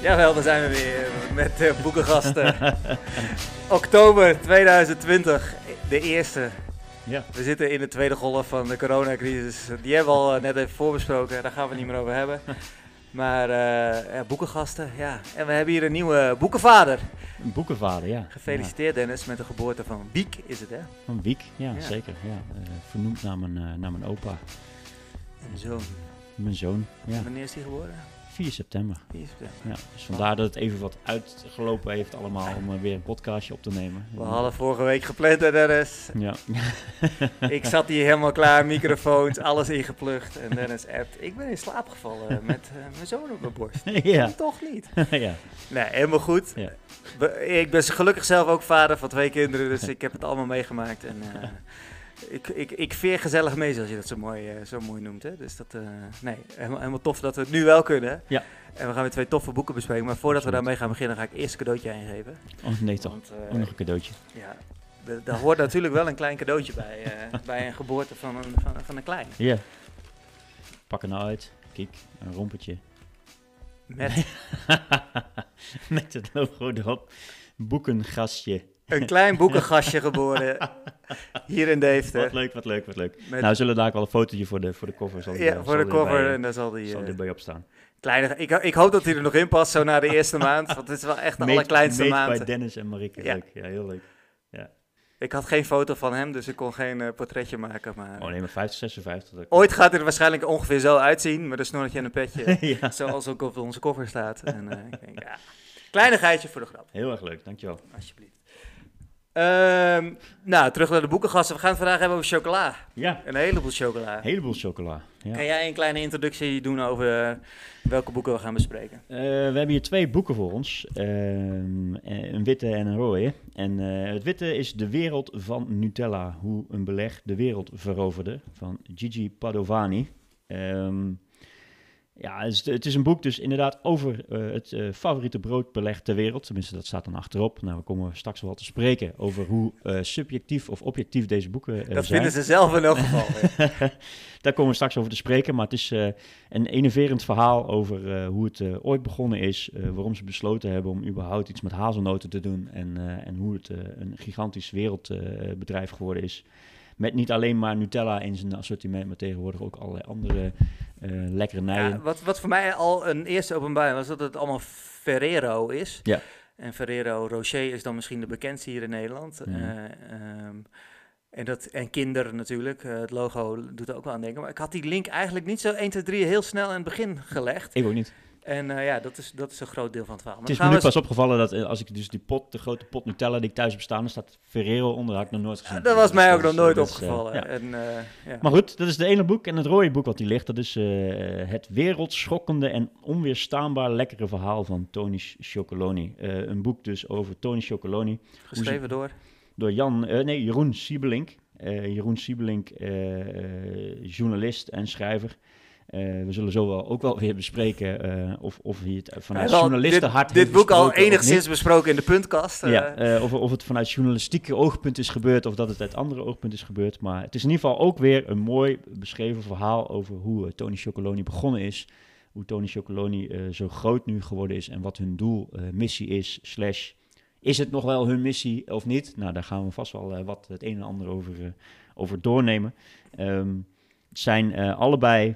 Jawel, daar zijn we weer met uh, boekengasten. Oktober 2020, de eerste. Ja. We zitten in de tweede golf van de coronacrisis. Die hebben we al eh, net even voorbesproken, daar gaan we het niet meer over hebben. Maar uh, ja, boekengasten, ja. En we hebben hier een nieuwe boekenvader. Een boekenvader, ja. Gefeliciteerd Dennis met de geboorte van Wiek, is het hè? Van Wiek, ja, ja. zeker. Ja. Vernoemd naar mijn, naar mijn opa. Een zoon. Mijn zoon, ja. Wanneer is hij geboren? 4 september. 4 september. Ja, dus vandaar dat het even wat uitgelopen heeft allemaal om uh, weer een podcastje op te nemen. We hadden vorige week gepland, Dennis. Ja. ik zat hier helemaal klaar, microfoons, alles ingeplucht. En Dennis appt, ik ben in slaap gevallen met uh, mijn zoon op mijn borst. ja. Toch niet. ja. Nee, helemaal goed. Ja. Ik ben gelukkig zelf ook vader van twee kinderen, dus ik heb het allemaal meegemaakt. En, uh, ik, ik, ik veer gezellig mee, zoals je dat zo mooi, uh, zo mooi noemt. Hè? Dus dat, uh, nee, helemaal, helemaal tof dat we het nu wel kunnen. Ja. En we gaan weer twee toffe boeken bespreken. Maar voordat we daarmee gaan beginnen, ga ik eerst een cadeautje ingeven. Oh nee toch, Want, uh, ook nog een cadeautje. Ja, daar hoort natuurlijk wel een klein cadeautje bij, bij een geboorte van een, van, van een kleine. Ja. Pak er nou uit, kijk, een rompertje. Met? Met het logo erop, boekengastje. Een klein boekengastje geboren. Hier in Deventer. Wat leuk, wat leuk, wat leuk. Met nou, zullen daar ook wel een fotootje voor de, voor de cover. Zal ja, voor de cover. Bij, en daar zal die... Zal die bij opstaan. Kleine, ik, ik hoop dat hij er nog in past, zo na de eerste maand. Want het is wel echt de meet, allerkleinste meet maand. bij Dennis en Marieke. Ja. Leuk. Ja, heel leuk. Ja. Ik had geen foto van hem, dus ik kon geen uh, portretje maken. Maar, oh nee, maar 50, 56. Dat Ooit gaat hij er waarschijnlijk ongeveer zo uitzien, met een snorretje en een petje. ja. Zoals ook op onze cover staat. En, uh, ik denk, ja, kleinigheidje voor de grap. Heel erg leuk, dankjewel. Alsjeblieft. Um, nou, terug naar de boekengasten. We gaan het vandaag hebben over chocola. Ja. Een heleboel chocola. Een heleboel chocola. Ja. Kan jij een kleine introductie doen over uh, welke boeken we gaan bespreken? Uh, we hebben hier twee boeken voor ons. Uh, een witte en een rode. En het witte is De Wereld van Nutella. Hoe een beleg de wereld veroverde. Van Gigi Padovani. Um, ja, het is, het is, een boek dus inderdaad over uh, het uh, favoriete broodbeleg ter wereld. Tenminste, dat staat dan achterop. Nou, we komen straks wel te spreken over hoe uh, subjectief of objectief deze boeken dat zijn. Dat vinden ze zelf in elk geval. Daar komen we straks over te spreken. Maar het is een enerverend verhaal over hoe het ooit begonnen is. waarom ze besloten hebben om überhaupt iets met hazelnoten te doen. En, en hoe het een gigantisch wereldbedrijf geworden is. Met niet alleen maar Nutella in zijn assortiment, maar tegenwoordig ook allerlei andere uh, lekkernijen. Ja, wat, wat voor mij al een eerste openbaar was, dat het allemaal Ferrero is. Ja. En Ferrero Rocher is dan misschien de bekendste hier in Nederland. Uh, um, en, dat, en Kinder natuurlijk, uh, het logo doet er ook wel aan denken. Maar ik had die link eigenlijk niet zo 1, 2, 3 heel snel in het begin gelegd. Ik ook niet. En uh, ja, dat is, dat is een groot deel van het verhaal. Maar het is me nu pas opgevallen dat uh, als ik dus die pot, de grote pot Nutella die ik thuis heb staan, er staat Ferrero onder, had ik nog nooit gezien. Ja, dat was mij ook nog nooit dus, opgevallen. ja. En, ja. Maar goed, dat is de ene boek. En het rode boek wat hier ligt, dat is het wereldschokkende en onweerstaanbaar lekkere verhaal van Tony Chocoloni. een boek dus over Tony Chocoloni. Geschreven door? Door Jan, nee, Jeroen Siebelink. Jeroen Siebelink, journalist en schrijver. Uh, we zullen zo wel ook wel weer bespreken uh, of, of hij het vanuit ja, journalistenhart dit, dit boek al enigszins besproken in de puntkast. Uh. Ja, of, of het vanuit journalistieke oogpunt is gebeurd of dat het uit andere oogpunt is gebeurd. Maar het is in ieder geval ook weer een mooi beschreven verhaal over hoe Tony Chocoloni begonnen is. Hoe Tony Chocoloni zo groot nu geworden is en wat hun doel, missie is. Slash, is het nog wel hun missie of niet? Nou, daar gaan we vast wel wat het een en ander over, over doornemen. Um, het zijn allebei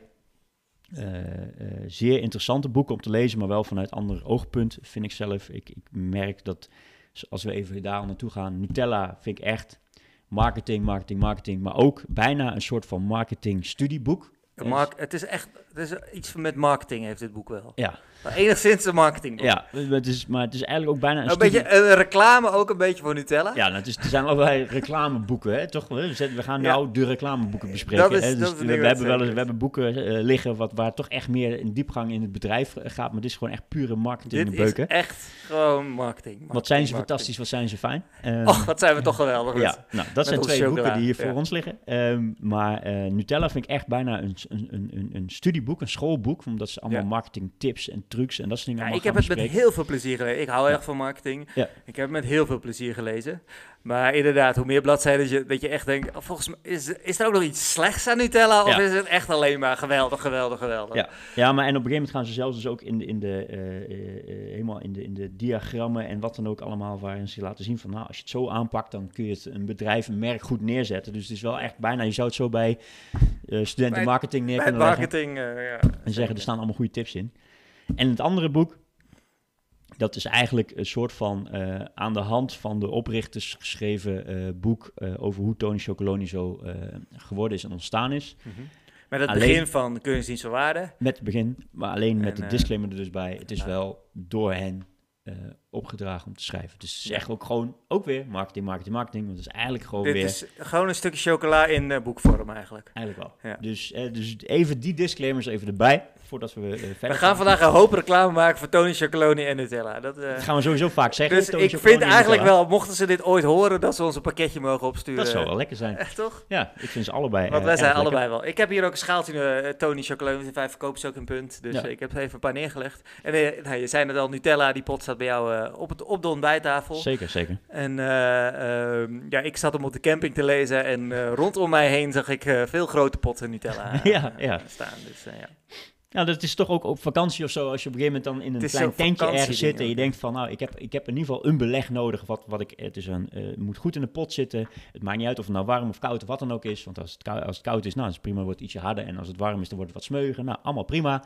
zeer interessante boeken om te lezen, maar wel vanuit ander oogpunt, vind ik zelf. Ik, ik merk dat, als we even daar naartoe gaan, Nutella vind ik echt marketing, marketing, marketing, maar ook bijna een soort van marketing studieboek. Het is echt, het is iets met marketing heeft dit boek wel. Ja. Maar enigszins een marketing. Ja, het is, maar het is eigenlijk ook bijna een, een beetje een reclame ook een beetje voor Nutella. Ja, nou, het is, er zijn allerlei reclameboeken, hè, toch? We, we gaan nou ja. de reclameboeken bespreken. Dat is, hè? Dus we, we hebben wel eens, we hebben boeken uh, liggen wat, waar toch echt meer in diepgang in het bedrijf gaat, maar dit is gewoon echt pure marketing dit beuken. is echt gewoon marketing. marketing wat zijn ze marketing. fantastisch, wat zijn ze fijn. Um, Och, wat zijn we toch geweldig. Ja, nou, dat zijn twee chocola. boeken die hier voor ons liggen. Um, maar uh, Nutella vind ik echt bijna een, een, een, een studieboek boek, een schoolboek, omdat ze allemaal Ja. marketingtips en trucs en dat soort dingen Ja, allemaal ik heb het met heel veel plezier gelezen. Ik hou Ja. erg van marketing. Ik heb het met heel veel plezier gelezen. Maar inderdaad, hoe meer bladzijden je, dat je echt denkt... oh, volgens mij is, is er ook nog iets slechts aan Nutella? Of Ja. is het echt alleen maar geweldig, geweldig, geweldig? Ja. Ja, maar en op een gegeven moment gaan ze zelfs dus ook in de, in de, eh, eh, eh, helemaal in de, in de diagrammen en wat dan ook allemaal, waarin ze laten zien van, nou, als je het zo aanpakt, dan kun je het een bedrijf, een merk goed neerzetten. Dus het is wel echt bijna, je zou het zo bij eh, studenten Bij- marketing neer Bij kunnen leggen. marketing, eh, ja. En zeggen, er staan allemaal goede tips in. En het andere boek, dat is eigenlijk een soort van eh, aan de hand van de oprichters geschreven eh, boek eh, over hoe Tony Chocoloni zo geworden is en ontstaan is. Mhm. Met het Alleen- begin van kunstdienst van waarde. Met het begin, maar alleen met En, de disclaimer er dus bij. Het is wel door hen opgedragen om te schrijven. Dus het echt ook gewoon, ook weer marketing, marketing, marketing. Want het is eigenlijk gewoon Dit weer, is gewoon een stukje chocola in boekvorm eigenlijk. eigenlijk wel. Ja. Dus, dus even die disclaimers even erbij, voordat we eh, verder We gaan vandaag een hoop reclame maken voor Tony Chocoloni en Nutella. Dat, eh, Dat gaan we sowieso vaak zeggen. dus Tony ik Chocoloni vind en eigenlijk Nutella. wel, mochten ze dit ooit horen, dat ze ons een pakketje mogen opsturen. Dat zou wel lekker zijn. Echt toch? Ja, ik vind ze allebei Want eh, wij zijn lekker. allebei wel. Ik heb hier ook een schaaltje Tony Chocoloni. Vijf verkopen ze ook een punt. Dus Ja. ik heb er even een paar neergelegd. En nou, je zei net al, Nutella, die pot staat bij jou op, het, op de ontbijttafel. Zeker, zeker. En eh, ehm, ja, ik zat hem op de camping te lezen. En rondom mij heen zag ik veel grote potten Nutella Ja, ja. staan. Dus ja. Nou, dat is toch ook op vakantie of zo, als je op een gegeven moment dan in een klein tentje ergens zit en je denkt van, nou, ik heb, ik heb in ieder geval een beleg nodig, wat, wat ik, het is een, eh, moet goed in de pot zitten. Het maakt niet uit of het nou warm of koud of wat dan ook is, want als het, kou- als het koud is, nou, is het prima, wordt het ietsje harder. En als het warm is, dan wordt het wat smeuiger. Nou, allemaal prima.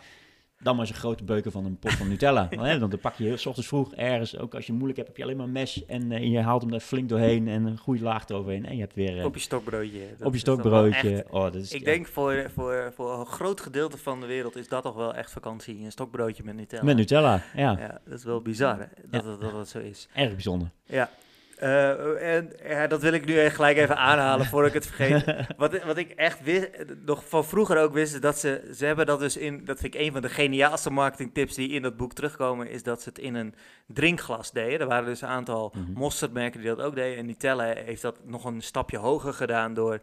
Dan maar eens een grote beuken van een pot van Nutella. Want, dan pak je heel, s ochtends vroeg ergens, ook als je moeilijk hebt, heb je alleen maar een mes en eh, je haalt hem er flink doorheen en een goede laag eroverheen. En je hebt weer eh, Op je stokbroodje. Dat op je stokbroodje. Oh, dat is, Ik ja, denk voor, voor, voor een groot gedeelte van de wereld is dat toch wel echt vakantie. Een stokbroodje met Nutella. met Nutella, ja, Ja, dat is wel bizar hè, dat, het, dat het zo is. erg bijzonder. Ja. Eh, en ja, dat wil ik nu echt gelijk even aanhalen voordat ik het vergeet. Wat, wat ik echt wist, nog van vroeger ook wist, is dat ze, ze hebben dat dus in, dat vind ik een van de geniaalste marketingtips die in dat boek terugkomen, is dat ze het in een drinkglas deden. Er waren dus een aantal Mhm. mosterdmerken die dat ook deden. En Nutella heeft dat nog een stapje hoger gedaan door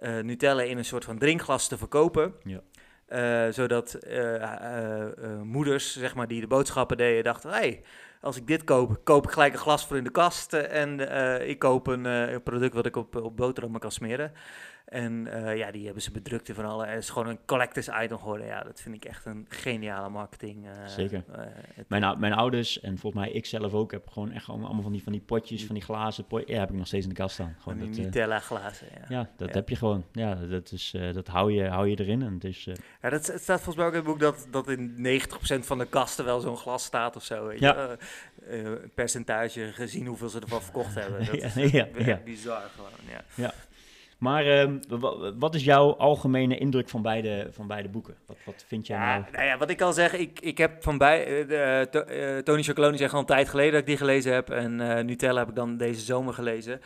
eh, Nutella in een soort van drinkglas te verkopen. Ja. Eh, zodat moeders, zeg maar, die de boodschappen deden, dachten: hey, als ik dit koop, koop ik gelijk een glas voor in de kast. eh, en eh, ik koop een eh, product wat ik op, op boterhammen kan smeren. En eh, ja, die hebben ze bedrukt van alle. Het is gewoon een collectors item geworden. Ja, dat vind ik echt een geniale marketing. eh, Zeker. eh, Mijn, mijn ouders en volgens mij ik zelf ook heb gewoon echt allemaal van die, van die potjes, van die glazen pot, Ja, heb ik nog steeds in de kast staan. Gewoon die dat, Nutella glazen. Ja. ja, dat Ja. heb je gewoon. Ja, dat, is, dat hou, je, hou je erin. En het is, Ja, dat, het staat volgens mij ook in het boek dat, dat in 90% van de kasten wel zo'n glas staat of zo. Weet? Ja. Percentage gezien hoeveel ze ervan verkocht hebben. Dat Ja, is ja. bizar gewoon. Ja. Maar ehm, wa- wat is jouw algemene indruk van beide, van beide boeken? Wat, wat vind jij Ja, nou? nou ja, wat ik al zeg, ik, ik heb van bij, eh, eh, To- eh, Tony Chocoloni zegt al een tijd geleden dat ik die gelezen heb. En Nutella heb ik dan deze zomer gelezen.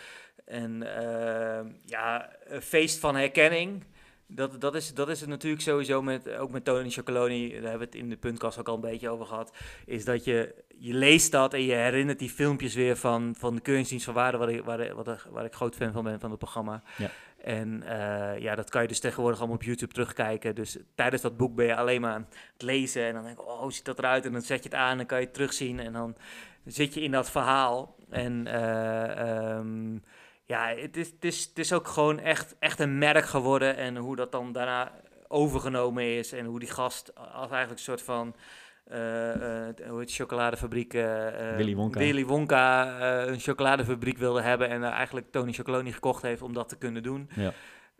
En eh, ja, een feest van herkenning. Dat, dat, is, dat is het natuurlijk sowieso met, ook met Tony Chocoloni, daar hebben we het in de puntkast ook al een beetje over gehad. Is dat je, je leest dat en je herinnert die filmpjes weer van, van de Keuringsdienst van Waarde, waar ik, waar, waar, waar ik groot fan van ben van het programma. Ja. En eh, ja, dat kan je dus tegenwoordig allemaal op YouTube terugkijken. Dus tijdens dat boek ben je alleen maar aan het lezen. En dan denk ik, oh, hoe ziet dat eruit? En dan zet je het aan en dan kan je het terugzien. En dan zit je in dat verhaal. En eh, ehm, ja, het is, het, is, het is ook gewoon echt, echt een merk geworden. En hoe dat dan daarna overgenomen is. En hoe die gast als eigenlijk een soort van... eh, eh, hoe heet die chocoladefabriek? eh, Willy Wonka. Willy Wonka een chocoladefabriek wilde hebben. En eigenlijk Tony Chocoloni gekocht heeft om dat te kunnen doen. Ja.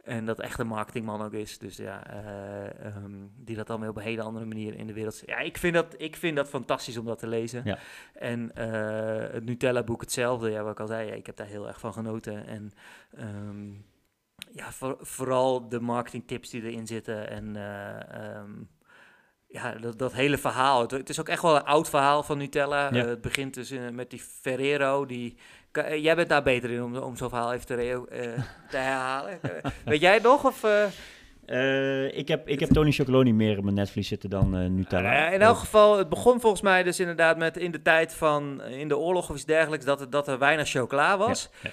En dat echt een marketingman ook is. Dus ja, eh, ehm, die dat dan weer op een hele andere manier in de wereld... Ja, ik vind dat, ik vind dat fantastisch om dat te lezen. Ja. En het Nutella-boek hetzelfde. Ja, wat ik al zei, ja, ik heb daar heel erg van genoten. En ehm, ja, voor- vooral de marketingtips die erin zitten. En eh, ehm, ja, dat, dat hele verhaal. Het, het is ook echt wel een oud verhaal van Nutella. Ja. Eh, het begint dus met die Ferrero. Die, eh, jij bent daar beter in om, om zo'n verhaal even te, re- eh, te herhalen. Weet jij het nog? Of, eh, Eh, ik, heb, ik heb Tony Chocoloni meer op mijn netvlies zitten dan eh, Nutella. Uh, in elk geval, het begon volgens mij dus inderdaad met in de tijd van in de oorlog of iets dergelijks dat er, dat er weinig chocola was. Ja,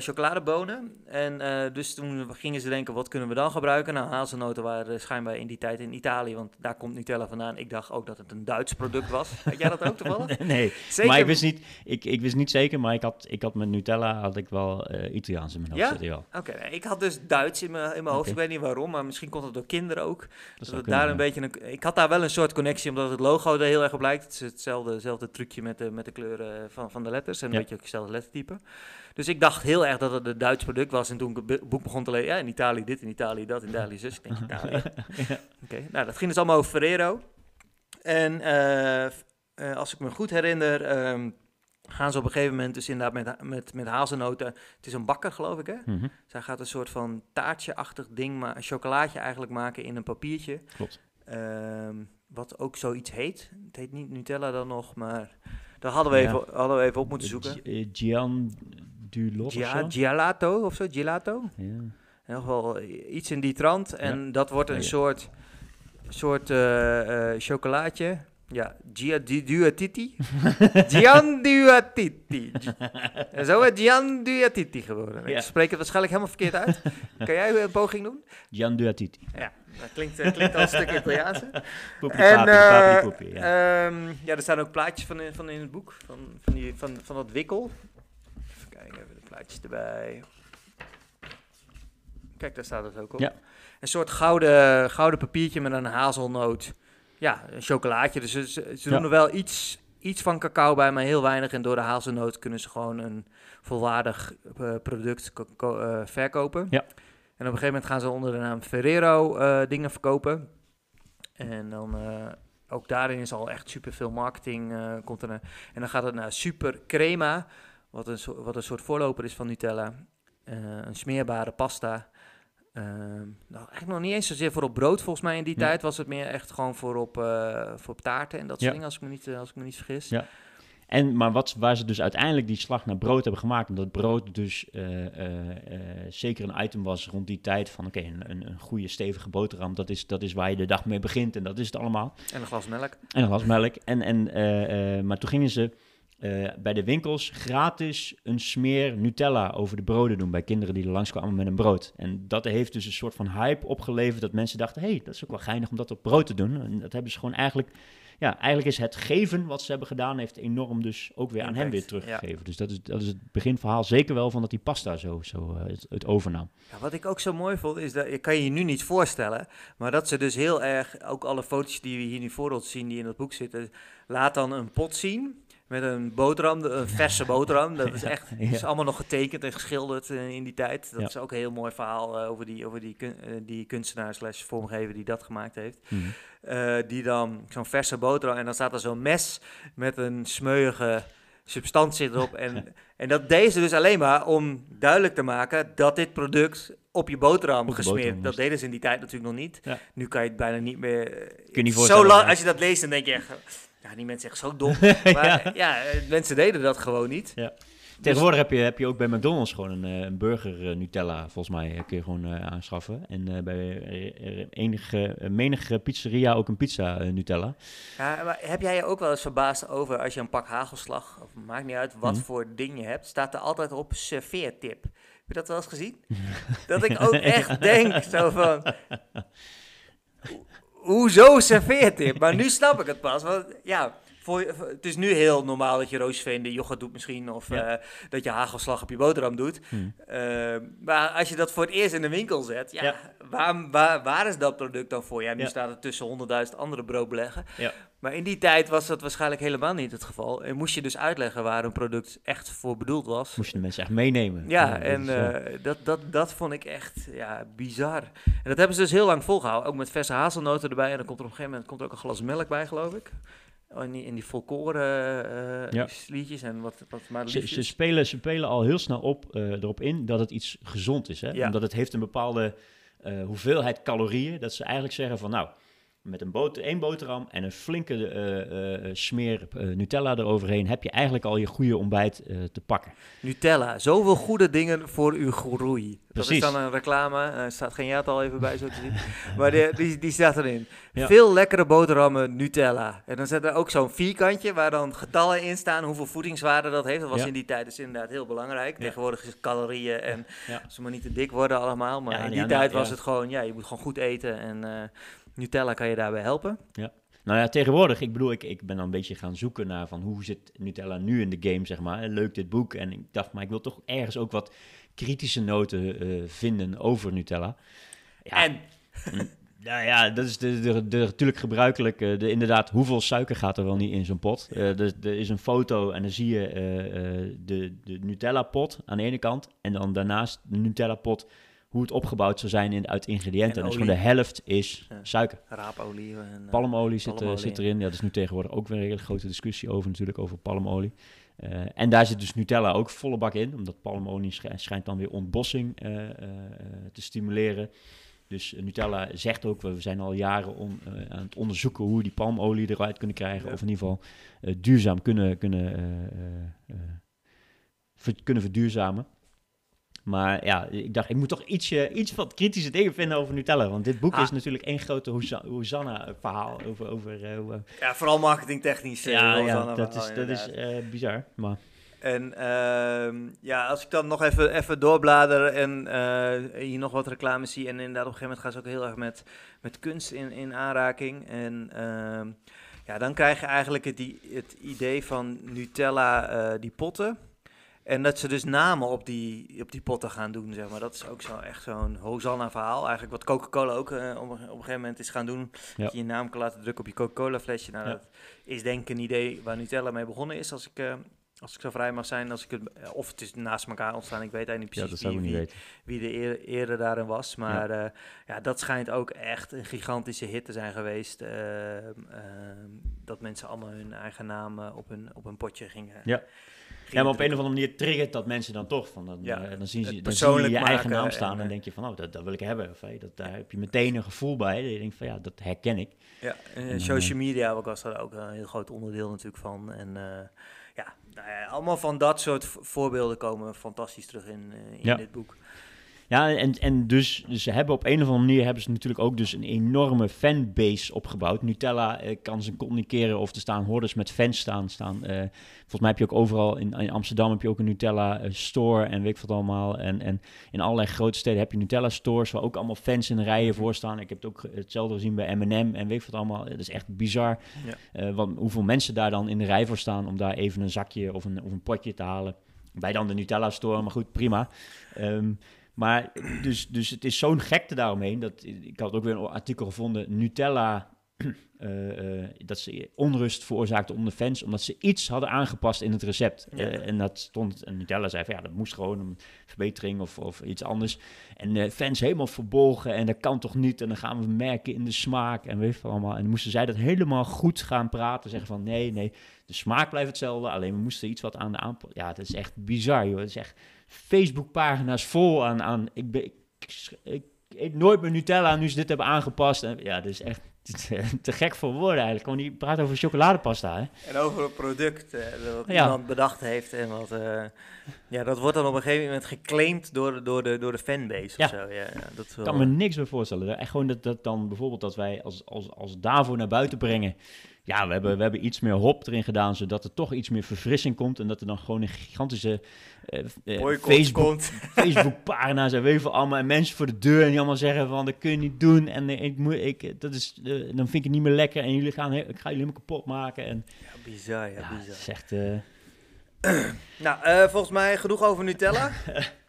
chocoladebonen. En dus toen gingen ze denken, wat kunnen we dan gebruiken? Nou, hazelnoten waren schijnbaar in die tijd in Italië, want daar komt Nutella vandaan. Ik dacht ook dat het een Duits product was. Had jij dat ook toevallig? nee, zeker. maar ik wist, niet, ik, ik wist niet zeker, maar ik had, ik had met Nutella had ik wel Italiaans in mijn hoofd ja? zitten. Ja? Oké, okay, ik had dus Duits in mijn, in mijn hoofd. Okay. Ik weet niet waarom, maar misschien komt het door kinderen ook. Dat, dat daar een beetje een, ik had daar wel een soort connectie, omdat het logo er heel erg op lijkt. Het is hetzelfde, hetzelfde trucje met de, met de kleuren van, van de letters en een beetje ook hetzelfde lettertype. Dus ik dacht heel erg dat het een Duits product was. En toen ik het boek begon te lezen, ja, in Italië dit, in Italië dat, in Italië zus. Ik denk, Italië. Oké, nou, dat ging dus allemaal over Ferrero. En eh, eh, als ik me goed herinner, ehm, gaan ze op een gegeven moment dus inderdaad met, met, met hazelnoten. Het is een bakker, geloof ik, hè? Mhm, Zij gaat een soort van taartje-achtig ding, maar een chocolaatje eigenlijk maken in een papiertje. Klopt. Ehm, wat ook zoiets heet. Het heet niet Nutella dan nog, maar daar hadden we, Ja. even, hadden we even op moeten zoeken. Gi- eh, Gian Dulot of Gia, zo? gelato of zo, gelato. Ja. In ieder geval eh, iets in die trant. En dat wordt een Ja. soort, soort eh, eh, chocolaatje. Ja, Gia Duatiti. Gian Duatiti. En zo is Gian Duatiti geworden. Ja. Ik spreek het waarschijnlijk helemaal verkeerd uit. kan jij een poging doen? Gian Duatiti. Ja, dat klinkt, eh, klinkt al een stuk Italiaans. Poepie, En papi, eh, papi, poepie, ja. ehm, ja, er staan ook plaatjes van in, van in het boek, van, van, die, van, van dat wikkel. Even kijken, even de plaatjes erbij. Kijk, daar staat het ook op. Ja. Een soort gouden, gouden papiertje met een hazelnoot. Ja, een chocolaatje. Dus ze, ze Ja. doen er wel iets, iets van cacao bij, maar heel weinig. En door de hazelnoot kunnen ze gewoon een volwaardig eh, product eh, verkopen. Ja. En op een gegeven moment gaan ze onder de naam Ferrero eh, dingen verkopen. En dan ook daarin is al echt super veel marketing komt er. naar. En dan gaat het naar Super Crema, wat een, soort, wat een soort voorloper is van Nutella. Een smeerbare pasta. Ehm, nou, eigenlijk nog niet eens zozeer voor op brood, volgens mij in die tijd was het meer echt gewoon voor op, eh, voor op taarten en dat soort Ja. dingen, als ik me niet, eh, als ik me niet vergis. Ja. En, maar wat, waar ze dus uiteindelijk die slag naar brood hebben gemaakt, omdat brood dus eh, zeker een item was rond die tijd van oké, een, een, een goede stevige boterham, dat is, dat is waar je de dag mee begint en dat is het allemaal. En een glas melk. En een glas melk. En, en, maar toen gingen ze eh, bij de winkels gratis een smeer Nutella over de broden doen bij kinderen die er langskwamen met een brood. En dat heeft dus een soort van hype opgeleverd dat mensen dachten, hé, hey, dat is ook wel geinig om dat op brood te doen. En dat hebben ze gewoon eigenlijk, ja, eigenlijk is het geven wat ze hebben gedaan, heeft enorm dus ook weer aan hem weer teruggegeven. Dus dat is, dat is het beginverhaal zeker wel van dat die pasta zo, zo eh, het, het overnam. Ja, wat ik ook zo mooi vond, is dat, ik kan je je nu niet voorstellen, maar dat ze dus heel erg, ook alle foto's die we hier nu voor ons zien, die in dat boek zitten, laat dan een pot zien met een boterham, een verse boterham. Dat is echt, Ja. is allemaal nog getekend en geschilderd eh, in die tijd. Dat Ja. is ook een heel mooi verhaal eh, over, die, over die, kun- eh, die kunstenaar slash vormgever die dat gemaakt heeft. Mhm. Die dan zo'n verse boterham en dan staat er zo'n mes met een smeuïge substantie erop. En, en dat deden ze dus alleen maar om duidelijk te maken dat dit product op je boterham gesmeerd. boterham dat deden ze in die tijd natuurlijk nog niet. Ja. Nu kan je het bijna niet meer. eh, je niet zo voorstellen, lang, als je dat leest, dan denk je echt. Ja, die mensen echt zo dom. Maar ja, eh, mensen deden dat gewoon niet. Tegenwoordig heb je, heb je ook bij McDonald's gewoon een, eh, een burger eh, Nutella, volgens mij, eh, kun je gewoon eh, aanschaffen. En eh, bij eh, eh, enige, eh, menige pizzeria ook een pizza eh, Nutella. Ja, maar heb jij je ook wel eens verbaasd over als je een pak hagelslag, of maakt niet uit wat Mhm. voor ding je hebt, staat er altijd op serveertip. Heb je dat wel eens gezien? dat ik ook echt denk zo van, ho- hoezo serveertip? Maar nu snap ik het pas, want ja... Voor, het is nu heel normaal dat je roosveen de yoghurt doet misschien, of Ja. eh, dat je hagelslag op je boterham doet. Hm. Eh, maar als je dat voor het eerst in de winkel zet, ja, Ja. Waar, waar, waar is dat product dan voor? Ja, nu Ja. staat het tussen honderdduizend andere broodbeleggen. Ja. Maar in die tijd was dat waarschijnlijk helemaal niet het geval. En moest je dus uitleggen waar een product echt voor bedoeld was. Moest je de mensen echt meenemen. Ja, dat en eh, eh, dat, dat, dat vond ik echt ja, bizar. En dat hebben ze dus heel lang volgehouden. Ook met verse hazelnoten erbij. En dan komt er op een gegeven moment komt er ook een glas melk bij, geloof ik. Oh, In die, in die volkoren eh Ja. liedjes en wat, wat maar ze, ze, spelen, ze spelen al heel snel op, eh, erop in dat het iets gezond is. Hè? Ja. Omdat het heeft een bepaalde eh, hoeveelheid calorieën. Dat ze eigenlijk zeggen van nou, met een boter, één boterham en een flinke eh, eh, smeer eh, Nutella eroverheen... heb je eigenlijk al je goede ontbijt te pakken. Nutella, zoveel goede dingen voor uw groei. Dat Precies. is dan een reclame. Er staat geen jaartal even bij, zo te zien. maar die, die, die staat erin. Ja. Veel lekkere boterhammen Nutella. En dan zit er ook zo'n vierkantje waar dan getallen in staan. Hoeveel voedingswaarde dat heeft. Dat was Ja. in die tijd dus inderdaad heel belangrijk. Ja. Tegenwoordig is het calorieën en ze maar niet te dik worden allemaal. Maar Ja, in die nou, tijd was het gewoon, ja, je moet gewoon goed eten. En Nutella kan je daarbij helpen. Nou ja, tegenwoordig, ik bedoel, ik, ik ben dan een beetje gaan zoeken naar van hoe zit Nutella nu in de game, zeg maar. Leuk dit boek. En ik dacht, maar ik wil toch ergens ook wat kritische noten eh, vinden over Nutella. Ja, En Nou ja, dat is de, de, de, natuurlijk gebruikelijk. eh, de, inderdaad, hoeveel suiker gaat er wel niet in zo'n pot? Eh, er, er is een foto en dan zie je de, de Nutella-pot aan de ene kant. En dan daarnaast de Nutella-pot, hoe het opgebouwd zou zijn in, uit ingrediënten. En dus gewoon de helft is Ja. suiker. raapolie. En, eh, Palmolie zit, eh, palmolie. zit erin. Ja, dat is nu tegenwoordig ook weer een hele grote discussie over natuurlijk, over palmolie. Eh, en daar zit dus Nutella ook volle bak in, omdat palmolie sch- schijnt dan weer ontbossing te stimuleren. Dus Nutella zegt ook, we zijn al jaren eh, aan het onderzoeken hoe we die palmolie eruit kunnen krijgen. Ja. Of in ieder geval duurzaam kunnen, kunnen, ver- kunnen verduurzamen. Maar ja, ik dacht, ik moet toch ietsje, iets wat kritische dingen vinden over Nutella. Want dit boek Ah. is natuurlijk één grote Hosa- Hosanna-verhaal over... over eh, eh, Ja, vooral marketingtechnisch. eh, ja, ja, dat is, dat is bizar. Maar En ehm, ja, als ik dan nog even, even doorblader en hier nog wat reclames zie. En inderdaad, op een gegeven moment gaan ze ook heel erg met, met kunst in, in aanraking. En ehm, ja, dan krijg je eigenlijk het, i- het idee van Nutella, die potten. En dat ze dus namen op die, op die potten gaan doen, zeg maar. Dat is ook zo, echt zo'n Hosanna-verhaal. Eigenlijk wat Coca-Cola ook eh, op, een- gegeven moment is gaan doen. Ja. Dat je je naam kan laten drukken op je Coca-Cola-flesje. Nou, Ja. dat is denk ik een idee waar Nutella mee begonnen is, als ik, eh, als ik zo vrij mag zijn. Als ik het, eh, of het is naast elkaar ontstaan, ik weet eigenlijk niet ja, precies ik wie, niet wie, wie de eer- eerder daarin was. Maar ja. ja, dat schijnt ook echt een gigantische hit te zijn geweest. ehm, ehm, dat mensen allemaal hun eigen naam eh, op, hun, op hun potje gingen. Ja. Ja, maar op een of andere manier triggert dat mensen dan toch. Van dan, Ja, eh, dan, zien ze, dan zie je eigen naam staan en, en, eh, denk je van, oh, dat, dat wil ik hebben. Of, hey, dat, daar heb je meteen een gevoel bij. Je denkt van, ja, dat herken ik. Ja, en En, social media was daar ook een heel groot onderdeel natuurlijk van. En eh, ja, nou ja, allemaal van dat soort voorbeelden komen fantastisch terug in, eh, in Ja. dit boek. Ja, en, en dus, ze hebben op een of andere manier hebben ze natuurlijk ook dus een enorme fanbase opgebouwd. Nutella eh, kan ze communiceren of er staan hordes met fans staan. staan eh, volgens mij heb je ook overal, in, in Amsterdam heb je ook een Nutella eh, store en weet ik wat allemaal. En, en in allerlei grote steden heb je Nutella stores waar ook allemaal fans in rijen voor staan. Ik heb het ook hetzelfde gezien bij M&M en weet ik wat allemaal. Dat is echt bizar Ja. eh, wat, hoeveel mensen daar dan in de rij voor staan om daar even een zakje of een, of een potje te halen. Bij dan de Nutella store, maar goed, prima. Ehm, maar dus, dus het is zo'n gekte daaromheen. Dat, ik had ook weer een artikel gevonden. Nutella, eh, eh, dat ze onrust veroorzaakte onder de fans. Omdat ze iets hadden aangepast in het recept. Ja. Eh, en dat stond, en Nutella zei van ja, dat moest gewoon een verbetering of, of iets anders. En fans helemaal verbolgen en dat kan toch niet. En dan gaan we merken in de smaak en weet je wat allemaal. En dan moesten zij dat helemaal goed gaan praten. Zeggen van nee, nee, de smaak blijft hetzelfde. Alleen we moesten iets wat aan de aanpak. Ja, dat is echt bizar joh. Het is echt Facebookpagina's vol aan... aan ik, ben, ik, ik eet nooit meer Nutella nu ze dit hebben aangepast. En, ja, dat is echt te, te gek voor woorden eigenlijk. Gewoon die praat over chocoladepasta, hè? En over een product eh, dat Ja. iemand bedacht heeft. En wat, eh, ja, dat wordt dan op een gegeven moment geclaimd door, door, de, door de fanbase Ja. of zo. Ja, ja, dat wel, kan me niks meer voorstellen. Echt gewoon dat, dat dan bijvoorbeeld dat wij als, als, als Davo naar buiten brengen. Ja, we hebben, we hebben iets meer hop erin gedaan, zodat er toch iets meer verfrissing komt. En dat er dan gewoon een gigantische eh, boycott Facebook. Facebook-pagina's en weet allemaal. En mensen voor de deur en die allemaal zeggen van, dat kun je niet doen. En eh, ik moet, ik, dat is, dan vind ik het niet meer lekker. En jullie gaan, ik ga jullie helemaal kapot maken. En Ja, bizar, ja, ja, het bizar. is echt... eh, Nou, volgens mij genoeg over Nutella.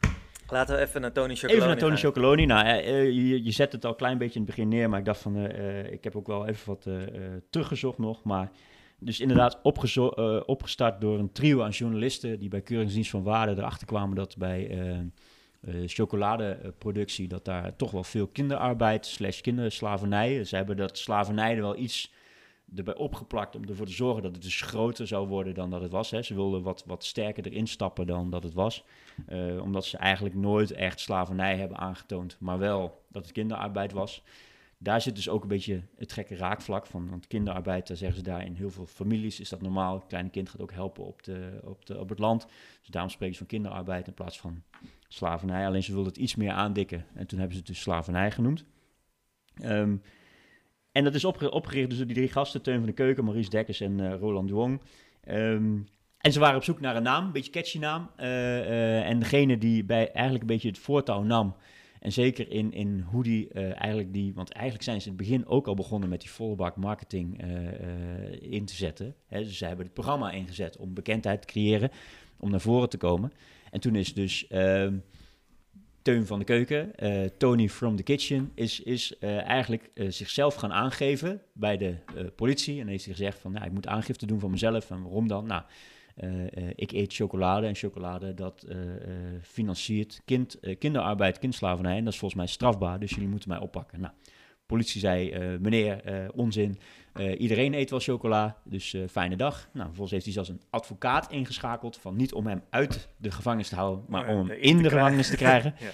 Laten we even naar Tony Chocolonely Even naar Tony gaan. Chocoloni. Nou, eh, je, je zet het al een klein beetje in het begin neer, maar ik dacht van, eh, eh, ik heb ook wel even wat teruggezocht nog. Maar dus inderdaad opgestart door een trio aan journalisten die bij Keuringsdienst van Waarde erachter kwamen dat bij chocoladeproductie, dat daar toch wel veel kinderarbeid slash kinderslavernij. Ze hebben dat slavernij er wel iets erbij opgeplakt om ervoor te zorgen dat het dus groter zou worden dan dat het was. Hè. Ze wilden wat, wat sterker erin stappen dan dat het was. Eh, omdat ze eigenlijk nooit echt slavernij hebben aangetoond, maar wel dat het kinderarbeid was. daar zit dus ook een beetje het gekke raakvlak van. Want kinderarbeid, daar zeggen ze daar in heel veel families is dat normaal. Een kleine kind gaat ook helpen op, de, op, de, het land. Dus daarom spreken ze van kinderarbeid in plaats van slavernij. Alleen ze wilden het iets meer aandikken. En toen hebben ze het dus slavernij genoemd. Ehm, en dat is opgericht dus door die drie gasten, Teun van de Keuken, Maurice Dekkers en uh, Roland Duong. Um, en ze waren op zoek naar een naam, een beetje catchy naam. Uh, uh, en degene die bij eigenlijk een beetje het voortouw nam, en zeker in, in hoe die eigenlijk die, want eigenlijk zijn ze in het begin ook al begonnen met die volle marketing in te zetten. Dus ze hebben het programma ingezet om bekendheid te creëren, om naar voren te komen. En toen is dus ehm, Teun van de Keuken, uh, Tony from the Kitchen, is, is uh, eigenlijk uh, zichzelf gaan aangeven bij de politie. En heeft hij gezegd van, nou, ik moet aangifte doen van mezelf. En waarom dan? Nou, ik eet chocolade en chocolade dat financiert kind, kinderarbeid, kindslavernij. En dat is volgens mij strafbaar, dus jullie moeten mij oppakken. Nou, politie zei, meneer, onzin. iedereen eet wel chocola, dus fijne dag. Nou, vervolgens heeft hij zelfs een advocaat ingeschakeld van niet om hem uit de gevangenis te houden, maar om hem in de gevangenis te krijgen. ja.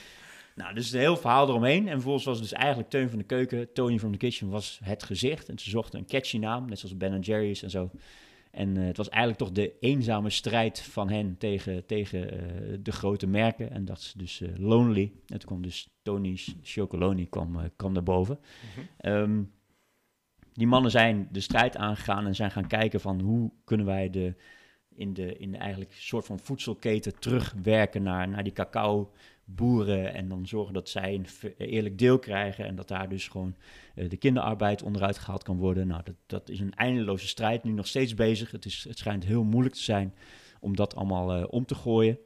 Nou, dus een heel verhaal eromheen. En vervolgens was het dus eigenlijk Teun van de Keuken, Tony from the Kitchen was het gezicht. En ze zochten een catchy naam, net zoals Ben Jerry's en zo. En uh, het was eigenlijk toch de eenzame strijd van hen tegen, tegen uh, de grote merken. En dat is dus uh, Lonely. En toen kwam dus Tony's Chocoloni kwam, kwam daarboven. Mm -hmm. um, die mannen zijn de strijd aangegaan en zijn gaan kijken van hoe kunnen wij de, in de, in de eigenlijk soort van voedselketen terugwerken naar, naar die cacao boeren en dan zorgen dat zij een eerlijk deel krijgen en dat daar dus gewoon uh, de kinderarbeid onderuit gehaald kan worden. Nou, dat, dat is een eindeloze strijd, nu nog steeds bezig. Het, is, het schijnt heel moeilijk te zijn om dat allemaal uh, om te gooien.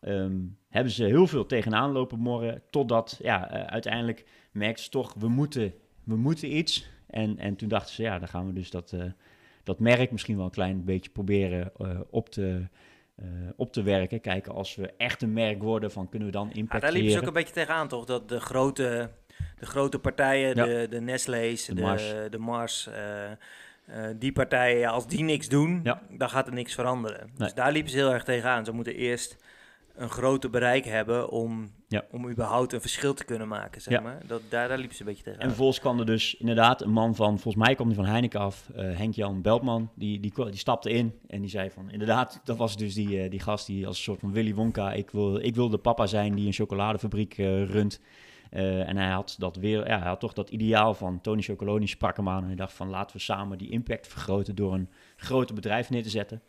Um, hebben ze heel veel tegenaan lopen morgen, totdat ja, uh, uiteindelijk merkt ze toch, we moeten, we moeten iets. En, en toen dachten ze, ja, dan gaan we dus dat, dat merk misschien wel een klein beetje proberen op te uh, op te werken. Kijken als we echt een merk worden, van kunnen we dan impact ja, Daar liepen ze ook een beetje tegenaan, toch? Dat de grote, de grote partijen, ja. de, de Nestle's, de, de Mars, de Mars uh, uh, die partijen, als die niks doen, ja. dan gaat er niks veranderen. Nee. Dus daar liepen ze heel erg tegenaan. Ze moeten eerst een groter bereik hebben om, ja. om überhaupt een verschil te kunnen maken, zeg ja. maar. Dat, daar, daar liepen ze een beetje tegen. En vervolgens kwam er dus inderdaad een man van, volgens mij kwam die van Heineken af, uh, Henk-Jan Beltman, die, die, die stapte in en die zei van, inderdaad, dat was dus die, uh, die gast die als een soort van Willy Wonka, ik wil, ik wil de papa zijn die een chocoladefabriek uh, runt. en hij had, dat weer, ja, hij had toch dat ideaal van Tony Chocoloni sprak hem aan en hij dacht van, laten we samen die impact vergroten door een groter bedrijf neer te zetten.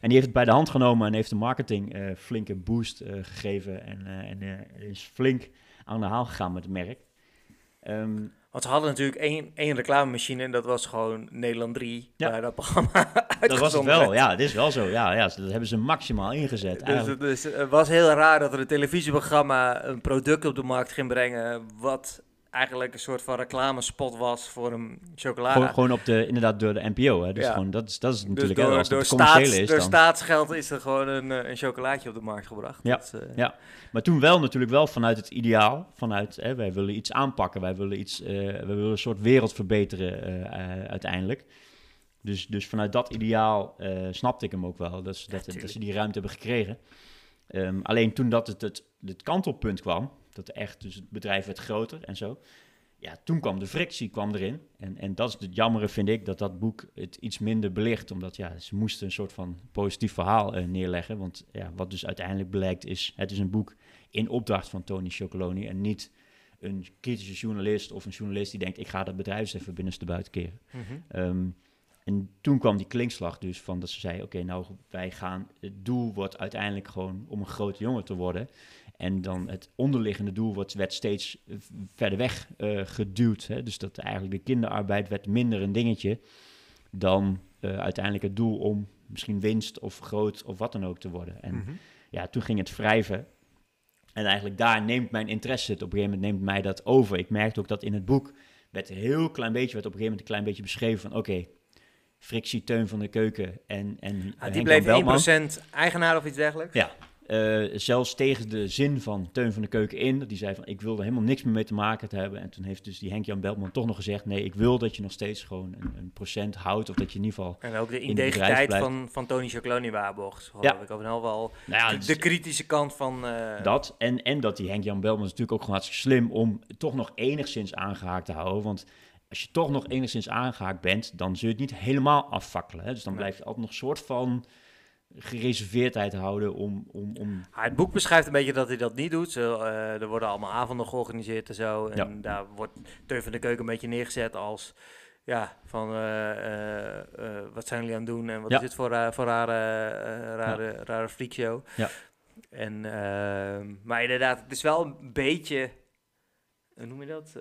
En die heeft het bij de hand genomen en heeft de marketing uh, flinke boost uh, gegeven. En, uh, en is flink aan de haal gegaan met het merk. Um, Want ze hadden natuurlijk één, één reclamemachine en dat was gewoon Nederland 3, ja. waar dat programma Dat was het wel, ja, dit is wel zo. Ja, ja, dat hebben ze maximaal ingezet. Dus, dus het was heel raar dat er een televisieprogramma een product op de markt ging brengen wat eigenlijk een soort van reclamespot was voor een chocolade. Gewoon, gewoon op de, inderdaad door de NPO. Hè? Dus ja. gewoon, dat is, dat is natuurlijk dus door, als door, staats, is, door staatsgeld is er gewoon een, een chocolaatje op de markt gebracht. Ja, dat, uh... ja. maar toen wel natuurlijk wel vanuit het ideaal. Vanuit, hè, wij willen iets aanpakken. Wij willen, iets, uh, wij willen een soort wereld verbeteren uh, uiteindelijk. Dus, dus vanuit dat ideaal snapte ik hem ook wel. Dat, dat, ja, dat ze die ruimte hebben gekregen. Um, alleen toen dat het, het, het kantelpunt kwam dat echt, dus het bedrijf werd groter en zo. Ja, toen kwam de frictie kwam erin. En, en dat is het jammere, vind ik, dat dat boek het iets minder belicht. Omdat ja, ze moesten een soort van positief verhaal uh, neerleggen. Want ja, wat dus uiteindelijk blijkt is, het is een boek in opdracht van Tony Chocoloni. En niet een kritische journalist of een journalist die denkt, ik ga dat bedrijf even binnenste buiten keren. Mm -hmm. um, en toen kwam die klinkslag dus van dat ze zei, oké, nou wij gaan, het doel wordt uiteindelijk gewoon om een grote jongen te worden. En dan het onderliggende doel wordt, werd steeds verder weg uh, geduwd. Hè? Dus dat eigenlijk de kinderarbeid werd minder een dingetje dan uh, uiteindelijk het doel om misschien winst of groot of wat dan ook te worden. En mm -hmm. ja, toen ging het wrijven. En eigenlijk daar neemt mijn interesse het. Op een gegeven moment neemt mij dat over. Ik merkte ook dat in het boek werd een heel klein beetje, werd op een gegeven moment een klein beetje beschreven van oké, okay, frictie Teun van de Keuken en, en ah, Die bleef 1% eigenaar of iets dergelijks? Ja, eh, zelfs tegen de zin van Teun van de Keuken in. Die zei van, ik wil er helemaal niks meer mee te maken te hebben. En toen heeft dus die Henk-Jan Beltman toch nog gezegd... nee, ik wil dat je nog steeds gewoon een, een procent houdt... of dat je in ieder geval... En ook de het integriteit blijft. van, van Tony Chocoloni waarborgt. Ja. Ik ook wel wel Nou ja, de, het is- de kritische kant van... eh, Dat en, en dat die Henk-Jan Belman is natuurlijk ook gewoon hartstikke slim om toch nog enigszins aangehaakt te houden. Want als je toch nog enigszins aangehaakt bent, dan zul je het niet helemaal afvakkelen. Hè? Dus dan Nee. blijf je altijd nog een soort van gereserveerdheid houden om... om, om Ah, het boek beschrijft een beetje dat hij dat niet doet. Zo, eh, er worden allemaal avonden georganiseerd en zo. En Ja. daar wordt Teun van de Keuken een beetje neergezet als... Ja, van eh, eh, wat zijn jullie aan het doen en wat Ja. is dit voor, voor rare, rare, rare freakshow. Ja. En, ehm, maar inderdaad, het is wel een beetje, hoe noem je dat?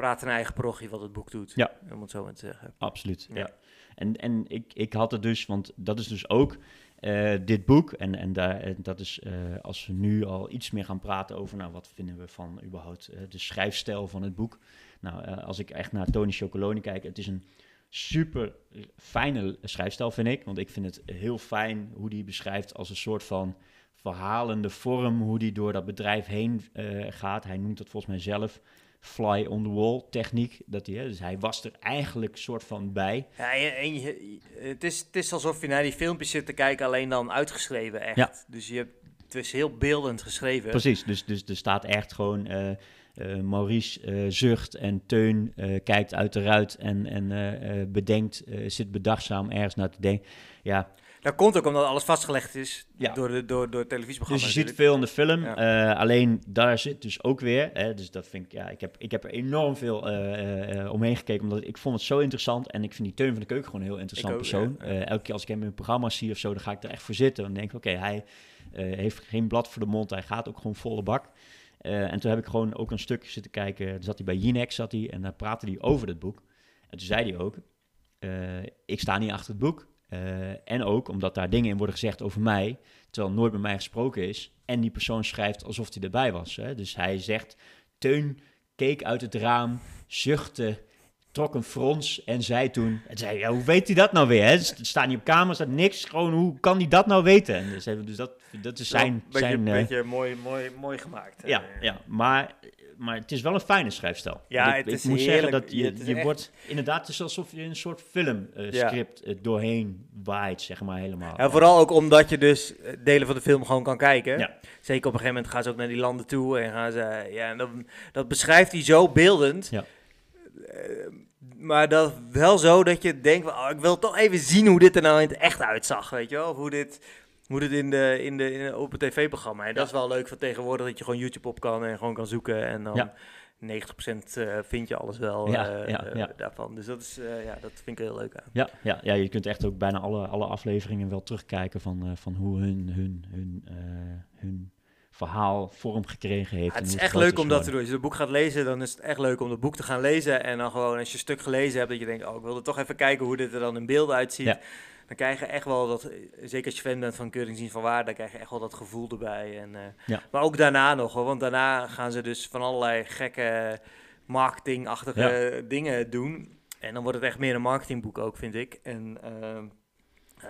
Praten een eigen parochie wat het boek doet. Ja. Om het zo maar te zeggen. Absoluut, ja. Ja. En, en ik, ik had het dus, want dat is dus ook eh, dit boek. En, en, daar, en dat is, eh, als we nu al iets meer gaan praten over, nou, wat vinden we van überhaupt eh, de schrijfstijl van het boek. Nou, als ik echt naar Tony Chocoloni kijk, het is een super fijne schrijfstijl, vind ik. Want ik vind het heel fijn hoe die beschrijft als een soort van verhalende vorm, hoe die door dat bedrijf heen gaat. Hij noemt dat volgens mij zelf fly on the wall techniek. Dat hij, dus hij was er eigenlijk soort van bij. Ja, en, je- het, is, het is alsof je naar die filmpjes zit te kijken, alleen dan uitgeschreven echt. Ja. Dus je hebt, het is heel beeldend geschreven. Precies, dus, dus er staat echt gewoon eh, eh, Maurice eh, zucht en Teun kijkt uit de ruit en, en bedenkt, zit bedachtzaam ergens naar te denken. Ja, Dat komt ook omdat alles vastgelegd is Ja. door, de, door, door het televisieprogramma. dus je ziet veel in de film, Ja. eh, alleen daar zit dus ook weer, hè, dus dat vind ik, ja, ik heb, ik heb er enorm veel eh, eh, omheen gekeken, omdat ik vond het zo interessant en ik vind die Teun van de Keuken gewoon een heel interessant ook, persoon. ja, elke keer als ik hem in programma's zie of zo, dan ga ik er echt voor zitten en denk ik, oké, hij heeft geen blad voor de mond, hij gaat ook gewoon volle bak. En toen heb ik gewoon ook een stukje zitten kijken. Toen zat hij bij Jinex zat hij, en daar praatte hij over het boek. En toen zei hij ook, ik sta niet achter het boek. Eh, en ook omdat daar dingen in worden gezegd over mij, terwijl nooit met mij gesproken is. En die persoon schrijft alsof hij erbij was. Hè? Dus hij zegt, Teun keek uit het raam, zuchtte, trok een frons en zei toen... En zei, ja, hoe weet hij dat nou weer? Hè? Het staat niet op camera, staat niks. Gewoon, hoe kan hij dat nou weten? En dus, dus dat, dat is zijn... een beetje, zijn eh, mooi, mooi, mooi gemaakt. ja, ja maar, maar het is wel een fijne schrijfstijl. Ja, ik, het ik is moet zeggen dat je, je echt- wordt inderdaad, het is alsof je een soort filmscript Ja. script eh, doorheen waait, zeg maar helemaal. Ja, vooral ook omdat je dus eh, delen van de film gewoon kan kijken. Ja. Zeker op een gegeven moment gaan ze ook naar die landen toe en gaan ze, ja, en dat, dat beschrijft hij zo beeldend. Ja. Eh, maar dat wel zo dat je denkt, oh, ik wil toch even zien hoe dit er nou in het echt uitzag, weet je wel? Of hoe dit, hoe dit in de, in de, in, op het tv-programma. En dat is wel leuk van tegenwoordig, dat je gewoon YouTube op kan en gewoon kan zoeken en dan... Ja. 90% eh, vind je alles wel Ja, eh, ja, eh, ja. daarvan. Dus dat, is, ja, dat vind ik heel leuk aan. Ja, ja, ja, je kunt echt ook bijna alle, alle afleveringen wel terugkijken van, van hoe hun, hun, hun, hun verhaal vorm gekregen heeft. Het is echt leuk om dat te doen. Als je het boek gaat lezen, dan is het echt leuk om het boek te gaan lezen. En dan gewoon, als je een stuk gelezen hebt, dat je denkt, oh, ik wilde toch even kijken hoe dit er dan in beelden uitziet. Dan krijg je echt wel dat, zeker als je fan bent van Keuring van Waar, dan krijg je echt wel dat gevoel erbij. En, eh, Ja. Maar ook daarna nog, hoor, want daarna gaan ze dus van allerlei gekke marketingachtige dingen doen. En dan wordt het echt meer een marketingboek ook, vind ik. En ehm,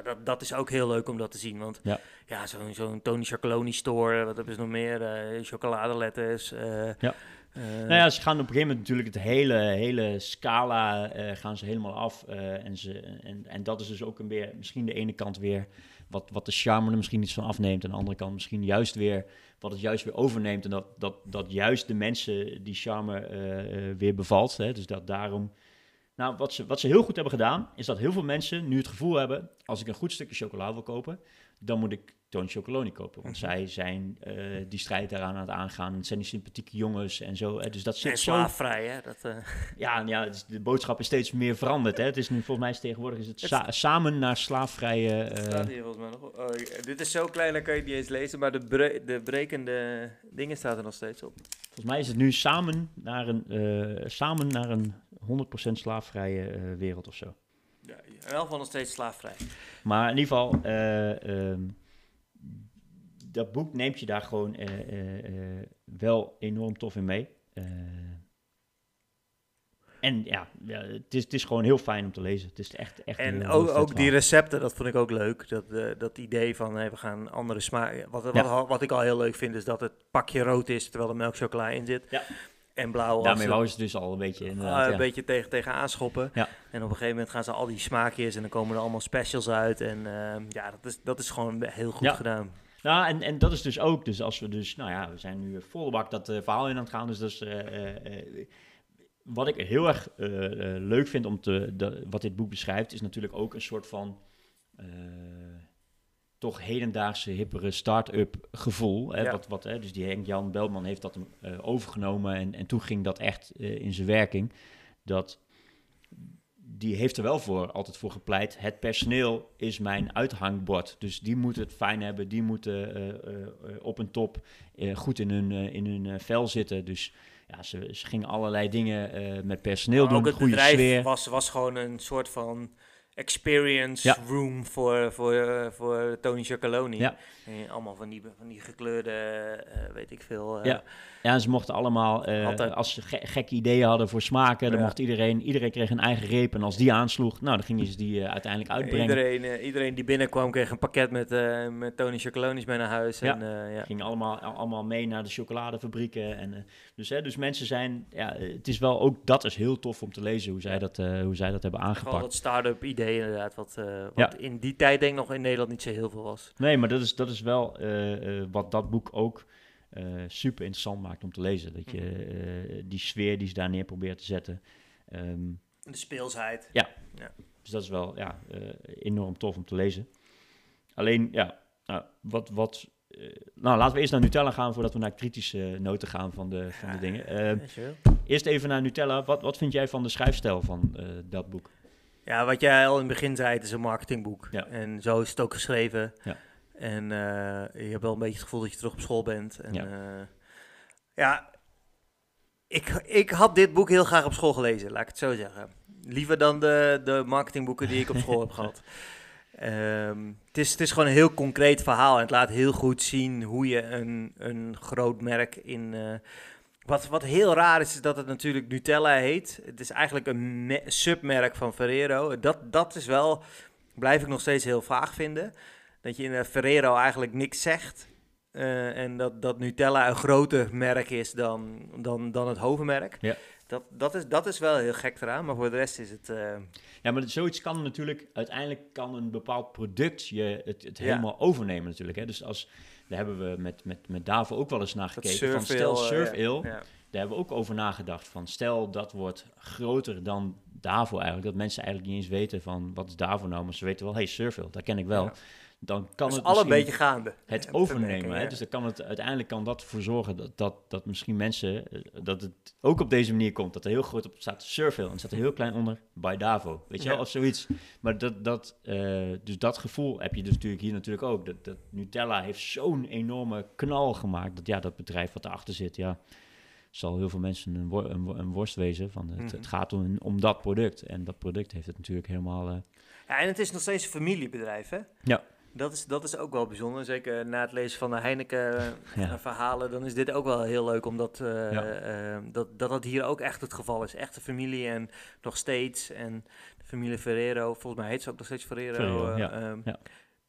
dat, dat is ook heel leuk om dat te zien. Want Ja. ja, zo'n zo'n Tony Chocoloni store, wat hebben ze nog meer? Eh chocoladeletters. eh, Ja. Eh, Nou ja, ze gaan op een gegeven moment natuurlijk het hele, hele scala eh, gaan ze helemaal af. eh, en, ze, en, en dat is dus ook een weer, misschien de ene kant weer wat, wat de charme er misschien iets van afneemt. En de andere kant misschien juist weer wat het juist weer overneemt. En dat, dat, dat juist de mensen die charme weer bevalt. Hè? Dus dat daarom... Nou, wat ze, wat ze heel goed hebben gedaan, is dat heel veel mensen nu het gevoel hebben... als ik een goed stukje chocola wil kopen, dan moet ik Tony Chocoloni kopen. Want Mhm. zij zijn eh, die strijd daaraan aan het aangaan. Het zijn die sympathieke jongens en zo. Hè? Dus dat en zit zo... slaafvrij, hè? Dat, eh, Ja, ja is- de boodschap is steeds meer veranderd. Hè? Het is nu volgens mij is tegenwoordig is het Het- sa- samen naar slaafvrije... eh, staat hier volgens mij nog. Oh, dit is zo klein, dan kan je het niet eens lezen. Maar de, bre- de brekende dingen staan er nog steeds op. volgens mij is het nu samen naar een, samen naar een 100% slaafvrije wereld of zo. Elk geval nog steeds slaafvrij. Maar in ieder geval, eh, ehm, dat boek neemt je daar gewoon eh, eh, eh, wel enorm tof in mee. Eh, en ja, ja het, is, het is gewoon heel fijn om te lezen. Het is echt, echt En ook, ook die recepten, dat vond ik ook leuk. Dat, eh, dat idee van hey, we gaan andere smaken. Wat, wat, Ja. wat ik al heel leuk vind, is dat het pakje rood is terwijl er melkchocola in zit. Ja. En blauw Daarmee wou ze dus al een beetje inderdaad, een beetje tegen, tegen aanschoppen. En op een gegeven moment gaan ze al die smaakjes en dan komen er allemaal specials uit. En ehm, ja, dat is, dat is gewoon heel goed gedaan. Nou, en, en dat is dus ook, dus als we dus, nou ja, we zijn nu volle bak dat eh, verhaal in aan het gaan. Dus dat is, eh, eh, eh, wat ik heel erg eh, eh, leuk vind om te, de, wat dit boek beschrijft, is natuurlijk ook een soort van eh, toch hedendaagse, hippere start-up gevoel. Hè, Ja. wat, wat, hè, dus die Henk-Jan Belman heeft dat eh, overgenomen en, en toen ging dat echt eh, in zijn werking. Dat die heeft er wel voor, altijd voor gepleit. Het personeel is mijn uithangbord. Dus die moeten het fijn hebben. Die moeten eh, op een top goed in hun, in hun vel zitten. Dus ja, ze, ze gingen allerlei dingen met personeel Maar doen. ook het goede bedrijf sfeer. was, was gewoon een soort van experience Ja. room voor, voor, eh, voor Tony Chocoloni. Ja. En allemaal van die, van die gekleurde, eh, weet ik veel. eh, Ja. Ja, en ze mochten allemaal, als ze ge- gekke ideeën hadden voor smaken, dan mocht iedereen, iedereen kreeg een eigen reep. En als die aansloeg, nou, dan gingen ze die uiteindelijk uitbrengen. Iedereen, iedereen die binnenkwam kreeg een pakket met, met Tony Chocolonis mee naar huis. En, ja. Gingen allemaal, al- allemaal mee naar de chocoladefabrieken. En, dus, hè, dus mensen zijn, ja, het is wel ook, dat is heel tof om te lezen hoe zij dat, hoe zij dat hebben Gewoon aangepakt. dat start-up idee inderdaad, wat, eh, wat Ja. in die tijd denk ik nog in Nederland niet zo heel veel was. Nee, maar dat is, dat is wel eh, eh, wat dat boek ook super interessant maakt om te lezen. Dat je eh, die sfeer die ze daar neer probeert te zetten. Ehm, De speelsheid. dus dat is wel ja, enorm tof om te lezen. Alleen, ja, nou, wat... wat nou, laten we eerst naar Nutella gaan voordat we naar kritische noten gaan van de, van de dingen. Ehm, eerst even naar Nutella. Wat, wat vind jij van de schrijfstijl van dat boek? Ja, wat jij al in het begin zei, het is een marketingboek. Ja. En zo is het ook geschreven. Ja. En eh, je hebt wel een beetje het gevoel dat je terug op school bent. En, Ja. ja, ja ik, ik had dit boek heel graag op school gelezen, laat ik het zo zeggen. Liever dan de, de marketingboeken die ik op school heb gehad. Ehm, het, is, het is gewoon een heel concreet verhaal. En het laat heel goed zien hoe je een, een groot merk in... eh, wat, wat heel raar is, is dat het natuurlijk Nutella heet. Het is eigenlijk een me- submerk van Ferrero. Dat, dat is wel, blijf ik nog steeds heel vaag vinden. Dat je in Ferrero eigenlijk niks zegt. Eh, en dat, dat Nutella een groter merk is dan, dan, dan het hoofdmerk. Ja. Dat, dat, is, dat is wel heel gek eraan, maar voor de rest is het... eh, Ja, maar zoiets kan natuurlijk, uiteindelijk kan een bepaald product je het, het Ja. helemaal overnemen natuurlijk. Hè? Dus als, daar hebben we met, met, met Davo ook wel eens naar gekeken. Van stel eh, Surf ja. Daar hebben we ook over nagedacht. Van stel dat wordt groter dan Davo eigenlijk. Dat mensen eigenlijk niet eens weten van wat is Davo nou. Maar ze weten wel, hey Surf Ale, dat ken ik wel. Dan kan Dus het alle een beetje gaande. het overnemen. Hè? ja. Dus dan kan het, uiteindelijk kan dat ervoor zorgen dat, dat, dat misschien mensen, eh, dat het ook op deze manier komt. Dat er heel groot op staat Surville en staat er heel klein onder bij Davo. Weet je wel, Ja. of zoiets. Maar dat, dat, eh, dus dat gevoel heb je dus natuurlijk hier natuurlijk ook. Dat, dat Nutella heeft zo'n enorme knal gemaakt. Dat ja, dat bedrijf wat erachter zit, ja, zal heel veel mensen een, wor- een, een worst wezen. Van het, Mhm. het gaat om, om dat product. En dat product heeft het natuurlijk helemaal... eh, Ja, en het is nog steeds een familiebedrijf, hè? Ja. Dat is, dat is ook wel bijzonder. Zeker na het lezen van de Ja. Heineken-verhalen, dan is dit ook wel heel leuk, omdat eh, Ja. eh, dat, dat dat hier ook echt het geval is. Echte familie en nog steeds. En de familie Ferrero, volgens mij heet ze ook nog steeds Ferrero. Ferrero, eh, ja. ehm.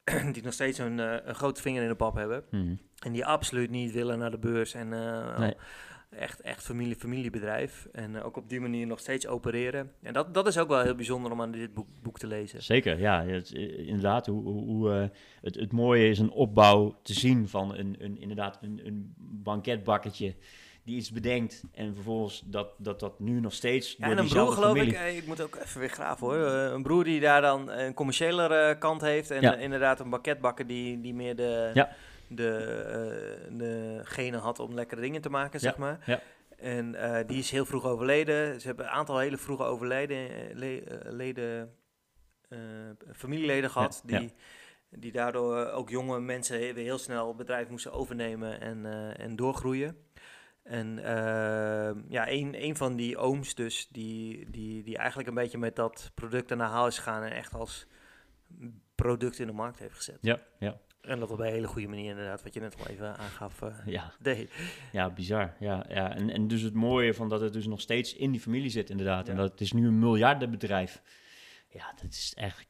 Die nog steeds een, eh, een grote vinger in de pap hebben. mhm. En die absoluut niet willen naar de beurs. En eh, Nee. Echt, echt familie, familiebedrijf. En eh, ook op die manier nog steeds opereren. En dat, dat is ook wel heel bijzonder om aan dit boek, boek te lezen. Zeker, ja. Het, eh, inderdaad, hoe, hoe, eh, het, het mooie is een opbouw te zien van een, een, inderdaad een, een banketbakketje die iets bedenkt en vervolgens dat dat, dat nu nog steeds Ja, door en een broer geloof familie... ik, ik moet ook even weer graven hoor. Een broer die daar dan een commerciëlere kant heeft. En Ja. inderdaad een banketbakker die, die meer de, Ja. De, eh, de had om lekkere dingen te maken, zeg maar. ja. En eh, die is heel vroeg overleden. Ze hebben een aantal hele vroege overleden eh, le- leden, familieleden gehad. ja. Die, die daardoor ook jonge mensen weer heel snel het bedrijf moesten overnemen en, en doorgroeien. En ja, een, een van die ooms dus, die, die, die eigenlijk een beetje met dat product aan de haal is gegaan en echt als product in de markt heeft gezet. Ja, ja. En dat op een hele goede manier inderdaad, wat je net al even aangaf. Uh, ja. deed. ja, bizar. Ja, ja. En, en dus het mooie van dat het dus nog steeds in die familie zit inderdaad. En dat het is nu een miljardenbedrijf. Ja, dat is echt...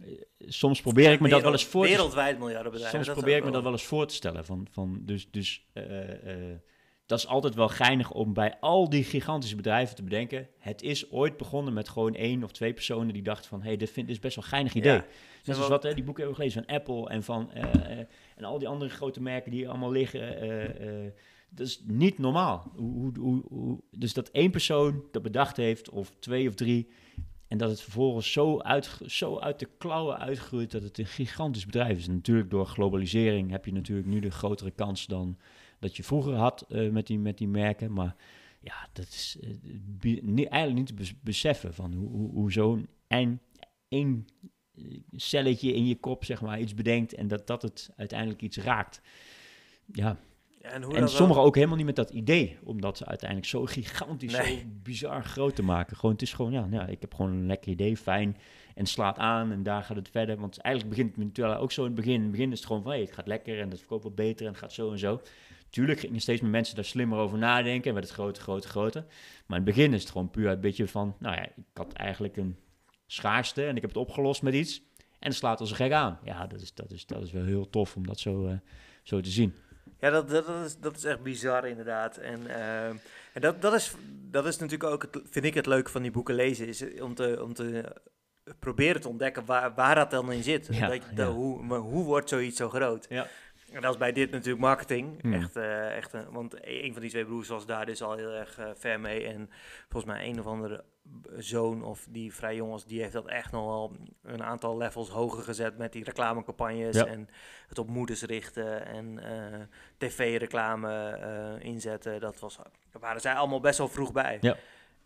eh, Soms probeer ik me dat wel eens voor te Wereldwijd miljardenbedrijf. Soms probeer ik me dat wel eens voor te stellen. Van, van dus, dus eh, eh, dat is altijd wel geinig om bij al die gigantische bedrijven te bedenken. Het is ooit begonnen met gewoon één of twee personen die dachten van... hé, hey, dit, vind, dit is best wel een geinig idee. Ja. Net zoals wat, hè, die boeken hebben we gelezen van Apple en van... eh, eh, en al die andere grote merken die hier allemaal liggen. eh, dat is niet normaal. Hoe, hoe, hoe, hoe- dus dat één persoon dat bedacht heeft, of twee of drie... En dat het vervolgens zo uit, zo uit de klauwen uitgroeit dat het een gigantisch bedrijf is. En natuurlijk door globalisering heb je natuurlijk nu de grotere kans dan dat je vroeger had eh, met, die, met die merken. Maar ja, dat is eh, eigenlijk niet te bes- beseffen van hoe, hoe, hoe zo'n een, één eh, celletje in je kop zeg maar iets bedenkt en dat dat het uiteindelijk iets raakt. Ja, Ja, en sommigen ook helemaal niet met dat idee, om dat uiteindelijk zo gigantisch, Nee. zo bizar groot te maken. Gewoon, het is gewoon, ja, ja, ik heb gewoon een lekker idee, fijn, en slaat aan en daar gaat het verder. Want eigenlijk begint het ook zo in het begin. In het begin is het gewoon van, hey, het gaat lekker en het verkoopt wat beter en het gaat zo en zo. Tuurlijk gingen steeds meer mensen daar slimmer over nadenken en werd het groter, groter, groter. Maar in het begin is het gewoon puur een beetje van, nou ja, ik had eigenlijk een schaarste en ik heb het opgelost met iets. En het slaat als een gek aan. Ja, dat is, dat is, dat is wel heel tof om dat zo, eh, zo te zien. Ja, dat, dat, dat, is, dat is echt bizar inderdaad. En, eh, en dat, dat, is, dat is natuurlijk ook, het, vind ik het leuke van die boeken lezen, is om te, om te proberen te ontdekken waar, waar dat dan in zit. Ja, dat, hoe, maar hoe wordt zoiets zo groot? Ja. En dat is bij dit natuurlijk marketing. Hmm. Echt, eh, echt een, want een van die twee broers was daar dus al heel erg eh, ver mee. En volgens mij een of andere zoon of die vrij jong was, die heeft dat echt nog wel een aantal levels hoger gezet met die reclamecampagnes Ja. en het op moeders richten en eh, tv-reclame inzetten. Dat was, daar waren zij allemaal best wel vroeg bij. Ja.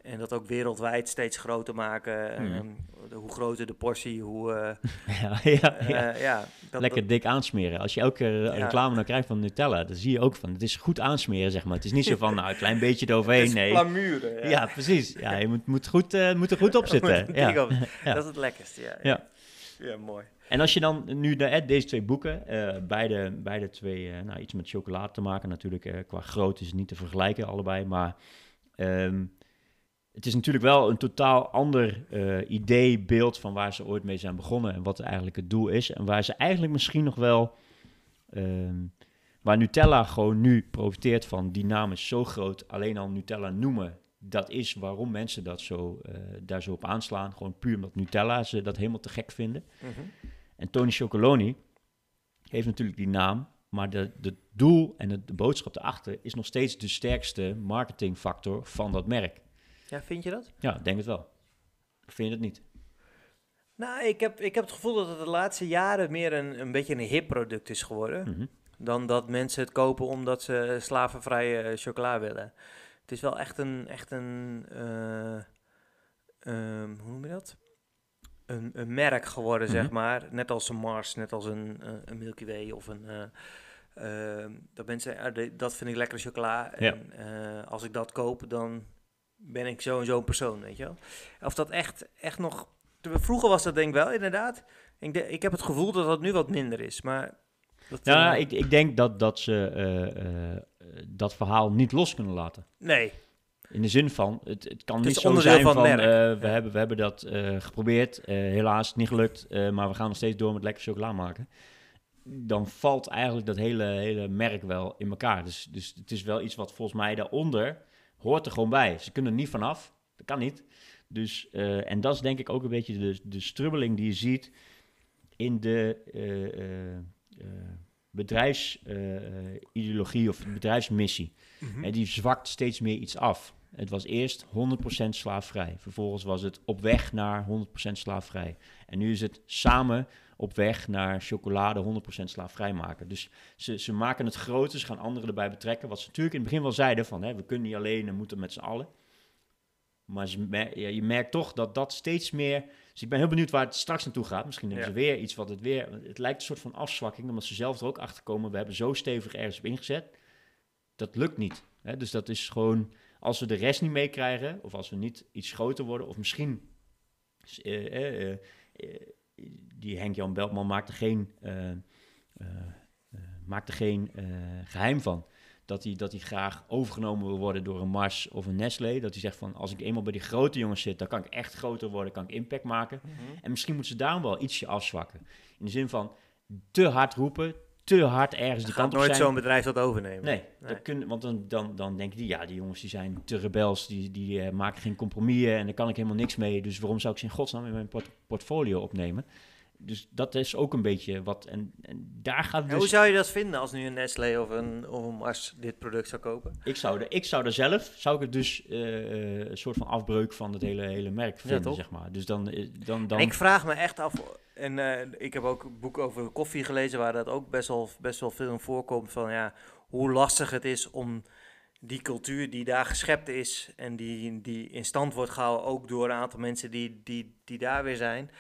En dat ook wereldwijd steeds groter maken. Mhm. Ehm, de- hoe groter de portie, hoe... eh, Ja, ja, eh, ja. ja, dat, Lekker dik aansmeren. Als je elke Ja. reclame nou krijgt van Nutella, dan zie je ook van, het is goed aansmeren, zeg maar. Het is niet zo van, nou, een klein beetje eroverheen, het is nee. glamuren, Ja, precies. Ja, je moet, moet, goed, eh, moet er goed op zitten. Ja. op. Dat is het lekkerste, ja. Ja. Ja, mooi. En als je dan nu de, eh, deze twee boeken, eh, beide, beide twee, eh, nou, iets met chocolade te maken natuurlijk, eh, qua grootte is het niet te vergelijken allebei, maar ehm, het is natuurlijk wel een totaal ander eh, idee, beeld van waar ze ooit mee zijn begonnen en wat eigenlijk het doel is. En waar ze eigenlijk misschien nog wel, ehm, waar Nutella gewoon nu profiteert van, die naam is zo groot, alleen al Nutella noemen, dat is waarom mensen dat zo, eh, daar zo op aanslaan. Gewoon puur omdat Nutella ze dat helemaal te gek vinden. Mhm. En Tony Chocoloni heeft natuurlijk die naam, maar de, de doel en het, de boodschap erachter is nog steeds de sterkste marketingfactor van dat merk. Ja, vind je dat? Ja, ik denk het wel. Of vind je het niet? Nou, ik heb, ik heb het gevoel dat het de laatste jaren meer een, een beetje een hip product is geworden. Mhm. Dan dat mensen het kopen omdat ze slavenvrije chocola willen. Het is wel echt een, echt een eh, ehm, hoe noem je dat? Een, een merk geworden, zeg Mhm. maar. Net als een Mars, net als een, eh, een Milky Way of een... ehm, dat mensen, dat vind ik lekkere chocola. En als ik dat koop, dan ben ik zo en zo'n persoon, weet je wel. Of dat echt, echt nog... Vroeger was dat denk ik wel, inderdaad. Ik, de- ik heb het gevoel dat dat nu wat minder is, maar... Dat, Ja, eh, ik, ik denk dat, dat ze eh, eh, dat verhaal niet los kunnen laten. Nee, In de zin van, het, het kan Het niet zo zijn van van, we, hebben, we hebben dat geprobeerd, helaas niet gelukt, maar we gaan nog steeds door met lekker chocola maken. Dan valt eigenlijk dat hele, hele merk wel in elkaar. Dus, dus het is wel iets wat volgens mij daaronder hoort er gewoon bij. Ze kunnen er niet vanaf, dat kan niet. Dus, eh, en dat is denk ik ook een beetje de, de strubbeling die je ziet in de eh, eh, bedrijfsideologie of bedrijfsmissie. Mhm. En die zwakt steeds meer iets af. Het was eerst 100% slaafvrij. Vervolgens was het op weg naar 100% slaafvrij. En nu is het samen op weg naar chocolade 100% slaafvrij maken. Dus ze, ze maken het groter, ze gaan anderen erbij betrekken. Wat ze natuurlijk in het begin wel zeiden van, hè, we kunnen niet alleen en moeten met z'n allen. Maar ze mer- ja, je merkt toch dat dat steeds meer... Dus ik ben heel benieuwd waar het straks naartoe gaat. Misschien hebben Ja. ze weer iets wat het weer... Het lijkt een soort van afzwakking, omdat ze zelf er ook achter komen. We hebben zo stevig ergens op ingezet. Dat lukt niet. Hè? Dus dat is gewoon... Als we de rest niet meekrijgen, of als we niet iets groter worden... of misschien... eh, eh, eh, die Henk-Jan Beltman maakte geen... eh, uh, maakt er geen geheim van. Dat hij, dat hij graag overgenomen wil worden door een Mars of een Nestlé. Dat hij zegt van, als ik eenmaal bij die grote jongens zit, dan kan ik echt groter worden, kan ik impact maken. Mhm. En misschien moeten ze daarom wel ietsje afzwakken. In de zin van te hard roepen, te hard ergens die kant op nooit zo'n bedrijf dat overnemen. Nee, nee. Dat kun, want dan, dan, dan denken die, ja, die jongens die zijn te rebels, die, die uh, maken geen compromissen en daar kan ik helemaal niks mee. Dus waarom zou ik ze in godsnaam in mijn portfolio opnemen? Dus dat is ook een beetje wat. En, en daar gaat dus... hoe zou je dat vinden als nu een Nestlé of een, of een Mars dit product zou kopen? Ik zou, er, ik zou er zelf, zou ik het dus uh, een soort van afbreuk van het hele, hele merk vinden, zeg maar. Dus dan, dan, dan... ik vraag me echt af, en uh, ik heb ook een boek over koffie gelezen waar dat ook best wel, best wel veel in voorkomt van ja, hoe lastig het is om die cultuur die daar geschept is en die, die in stand wordt gehouden, ook door een aantal mensen die, die, die daar weer zijn.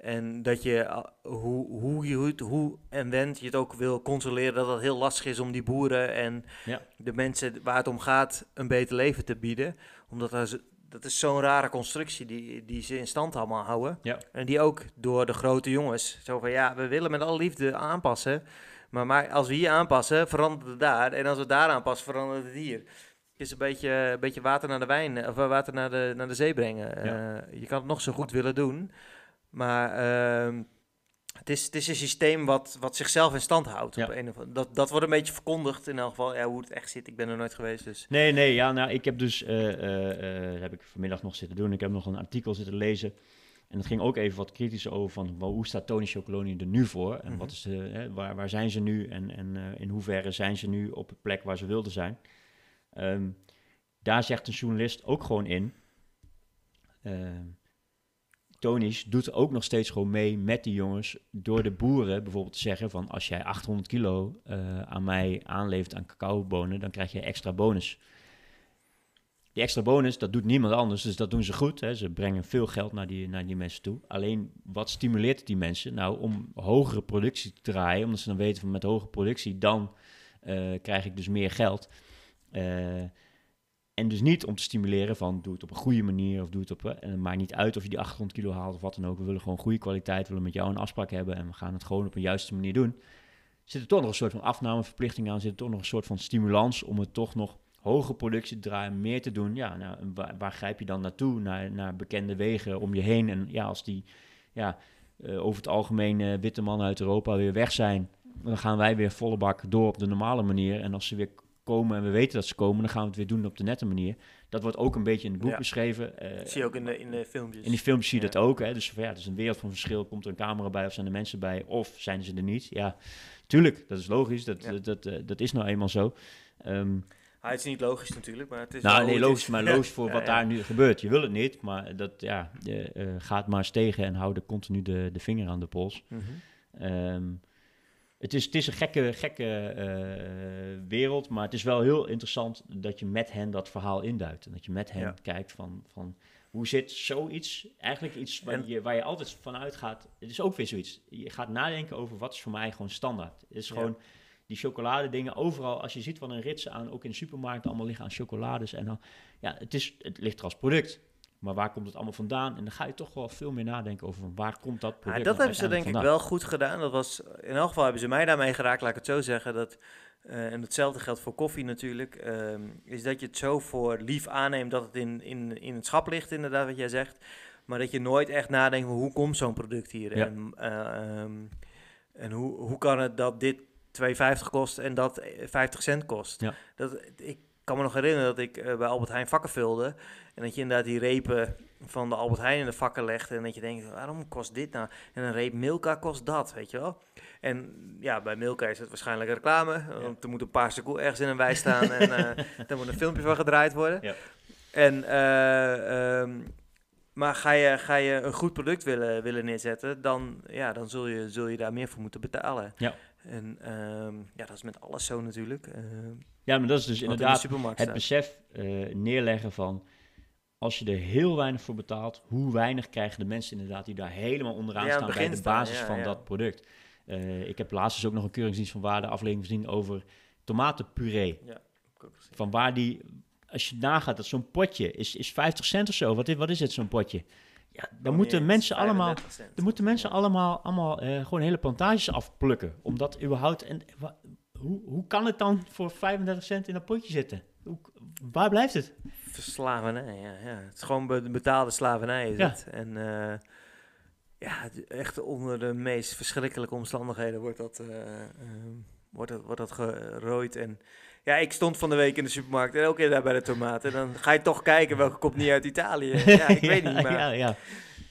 En dat je, hoe, hoe, je, hoe en wend je het ook wil controleren, dat het heel lastig is om die boeren en ja. de mensen waar het om gaat een beter leven te bieden. Omdat dat, dat is zo'n rare constructie die, die ze in stand allemaal houden. Ja. En die ook door de grote jongens, zo van ja, we willen met alle liefde aanpassen. Maar, maar als we hier aanpassen, verandert het daar. En als we daar aanpassen, verandert het hier. Het is een beetje, een beetje water naar de wijn, of water naar de, naar de zee brengen. Uh, je kan het nog zo goed willen doen. Maar uh, het, is, het is een systeem wat, wat zichzelf in stand houdt. Op een of dat, dat wordt een beetje verkondigd in elk geval. Ja, hoe het echt zit, ik ben er nooit geweest. Dus. Nee, nee, ja, nou, ik heb dus, uh, uh, heb ik vanmiddag nog zitten doen. Ik heb nog een artikel zitten lezen. En het ging ook even wat kritischer over van hoe staat Tony Chocoloni er nu voor? En wat mhm. is de, hè, waar, waar zijn ze nu? En, en in hoeverre zijn ze nu op de plek waar ze wilden zijn? Um, daar zegt een journalist ook gewoon in. Ehm, Tonisch doet ook nog steeds gewoon mee met die jongens. Door de boeren bijvoorbeeld te zeggen van als jij 800 kilo uh, aan mij aanlevert aan cacaobonen, dan krijg je extra bonus. Die extra bonus, dat doet niemand anders, dus dat doen ze goed. Hè. Ze brengen veel geld naar die, naar die mensen toe. Alleen, wat stimuleert die mensen? Nou, om hogere productie te draaien, omdat ze dan weten van met hogere productie, dan uh, krijg ik dus meer geld. Uh, en dus niet om te stimuleren van doe het op een goede manier of doe het op. En het maakt niet uit of je die 800 kilo haalt of wat dan ook. We willen gewoon goede kwaliteit, willen met jou een afspraak hebben en we gaan het gewoon op een juiste manier doen. Zit er toch nog een soort van afnameverplichting aan, zit er toch nog een soort van stimulans om het toch nog hoge productie te draaien, meer te doen. Ja, nou, waar, grijp je dan naartoe? Naar, naar bekende wegen om je heen. En ja, als die ja, uh, over het algemeen uh, witte mannen uit Europa weer weg zijn, dan gaan wij weer volle bak door op de normale manier. En als ze weer komen en we weten dat ze komen, dan gaan we het weer doen op de nette manier. Dat wordt ook een beetje in het boek beschreven. Uh, zie je ook in de, in de filmpjes. In die filmpjes zie je dat ook. Hè? Dus ja, het is een wereld van verschil. Komt er een camera bij of zijn er mensen bij of zijn ze er niet? Ja, tuurlijk, dat is logisch. Dat, dat, dat, eh, dat, is nou eenmaal zo. Um, het is niet logisch natuurlijk, maar het is Nou, nee, logisch, maar logisch voor wat daar nu gebeurt. Je wil het niet, maar dat, ja, uh, gaat maar eens tegen en hou continu de, de vinger aan de pols. Mm het is, het is een gekke, gekke eh, wereld, maar het is wel heel interessant dat je met hen dat verhaal induidt. En dat je met hen kijkt van, van hoe zit zoiets, eigenlijk iets waar, je, waar je altijd vanuit gaat. Het is ook weer zoiets. Je gaat nadenken over wat is voor mij gewoon standaard. Het is gewoon die chocoladedingen overal. Als je ziet wat een rits aan, ook in de supermarkt, allemaal liggen aan chocolades. En dan, ja, het, is, het ligt er als product. Maar waar komt het allemaal vandaan? En dan ga je toch wel veel meer nadenken over waar komt dat product ja, Dat hebben ze denk ik wel goed gedaan. Dat was, in elk geval hebben ze mij daarmee geraakt, laat ik het zo zeggen. Dat, uh, en hetzelfde geldt voor koffie natuurlijk. Uh, is dat je het zo voor lief aanneemt dat het in, in, in het schap ligt, inderdaad, wat jij zegt. Maar dat je nooit echt nadenkt, hoe komt zo'n product hier? Ja. En, uh, um, en hoe, hoe kan het dat dit 2,50 kost en dat 50 cent kost? Ja. Dat, ik kan me nog herinneren dat ik uh, bij Albert Heijn vakken vulde. En dat je inderdaad die repen van de Albert Heijn in de vakken legt. En dat je denkt, waarom kost dit nou? En een reep Milka kost dat, weet je wel. En ja, bij Milka is het waarschijnlijk reclame. Want er moet een paar seconden ergens in een wei staan. en uh, daar moet een filmpje van gedraaid worden. Ja. En, uh, um, maar ga je, ga je een goed product willen, willen neerzetten, dan, ja, dan zul, je, zul je daar meer voor moeten betalen. Ja. En um, ja, dat is met alles zo natuurlijk. Uh, ja, maar dat is dus inderdaad het besef uh, neerleggen van als je er heel weinig voor betaalt, hoe weinig krijgen de mensen inderdaad die daar helemaal onderaan staan bij de basis van dat product. Uh, ik heb laatst dus ook nog een keuringsdienst van waarde aflevering gezien over tomatenpuree. Ja, van waar die, als je nagaat dat zo'n potje is, is 50 cent of zo. Wat is, wat is het zo'n potje? Ja, dan moeten mensen allemaal... 35 cent. Dan moeten mensen allemaal, allemaal eh, gewoon hele plantages afplukken. Omdat überhaupt... En, wa- hoe, hoe kan het dan voor 35 cent in een potje zitten? Hoe, waar blijft het? Verslavernij, ja, ja. Het is gewoon be- betaalde slavernij is Ja. het. En eh, ja, echt onder de meest verschrikkelijke omstandigheden wordt dat, eh, ehm, wordt dat, wordt dat gerooid. En ja, ik stond van de week in de supermarkt en elke keer daar bij de tomaten. Dan ga je toch kijken welke komt niet uit Italië. Ja, ik weet niet, maar Ja, ja.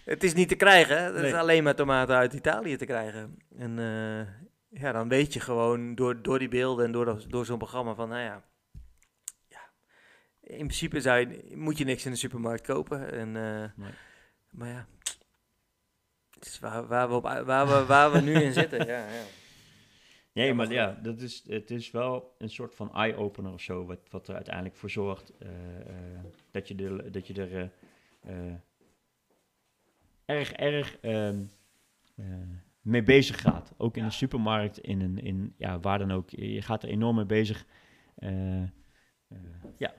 het is niet te krijgen. hè. Er is alleen maar tomaten uit Italië te krijgen. En eh, ja, dan weet je gewoon door, door die beelden en door, dat- door zo'n programma van, nou ja, ja, in principe zou je, moet je niks in de supermarkt kopen. En, eh, Nee. Maar ja, het is waar, waar, we op, waar, we, waar we nu in zitten. Ja, ja. Nee, Ja, maar maar ja, dat is, het is wel een soort van eye-opener of zo, wat, wat er uiteindelijk voor zorgt eh, eh, dat je er, dat je er eh, erg, erg ehm, eh, mee bezig gaat. Ook in de supermarkt, in een, in, ja, waar dan ook. Je gaat er enorm mee bezig. Ja,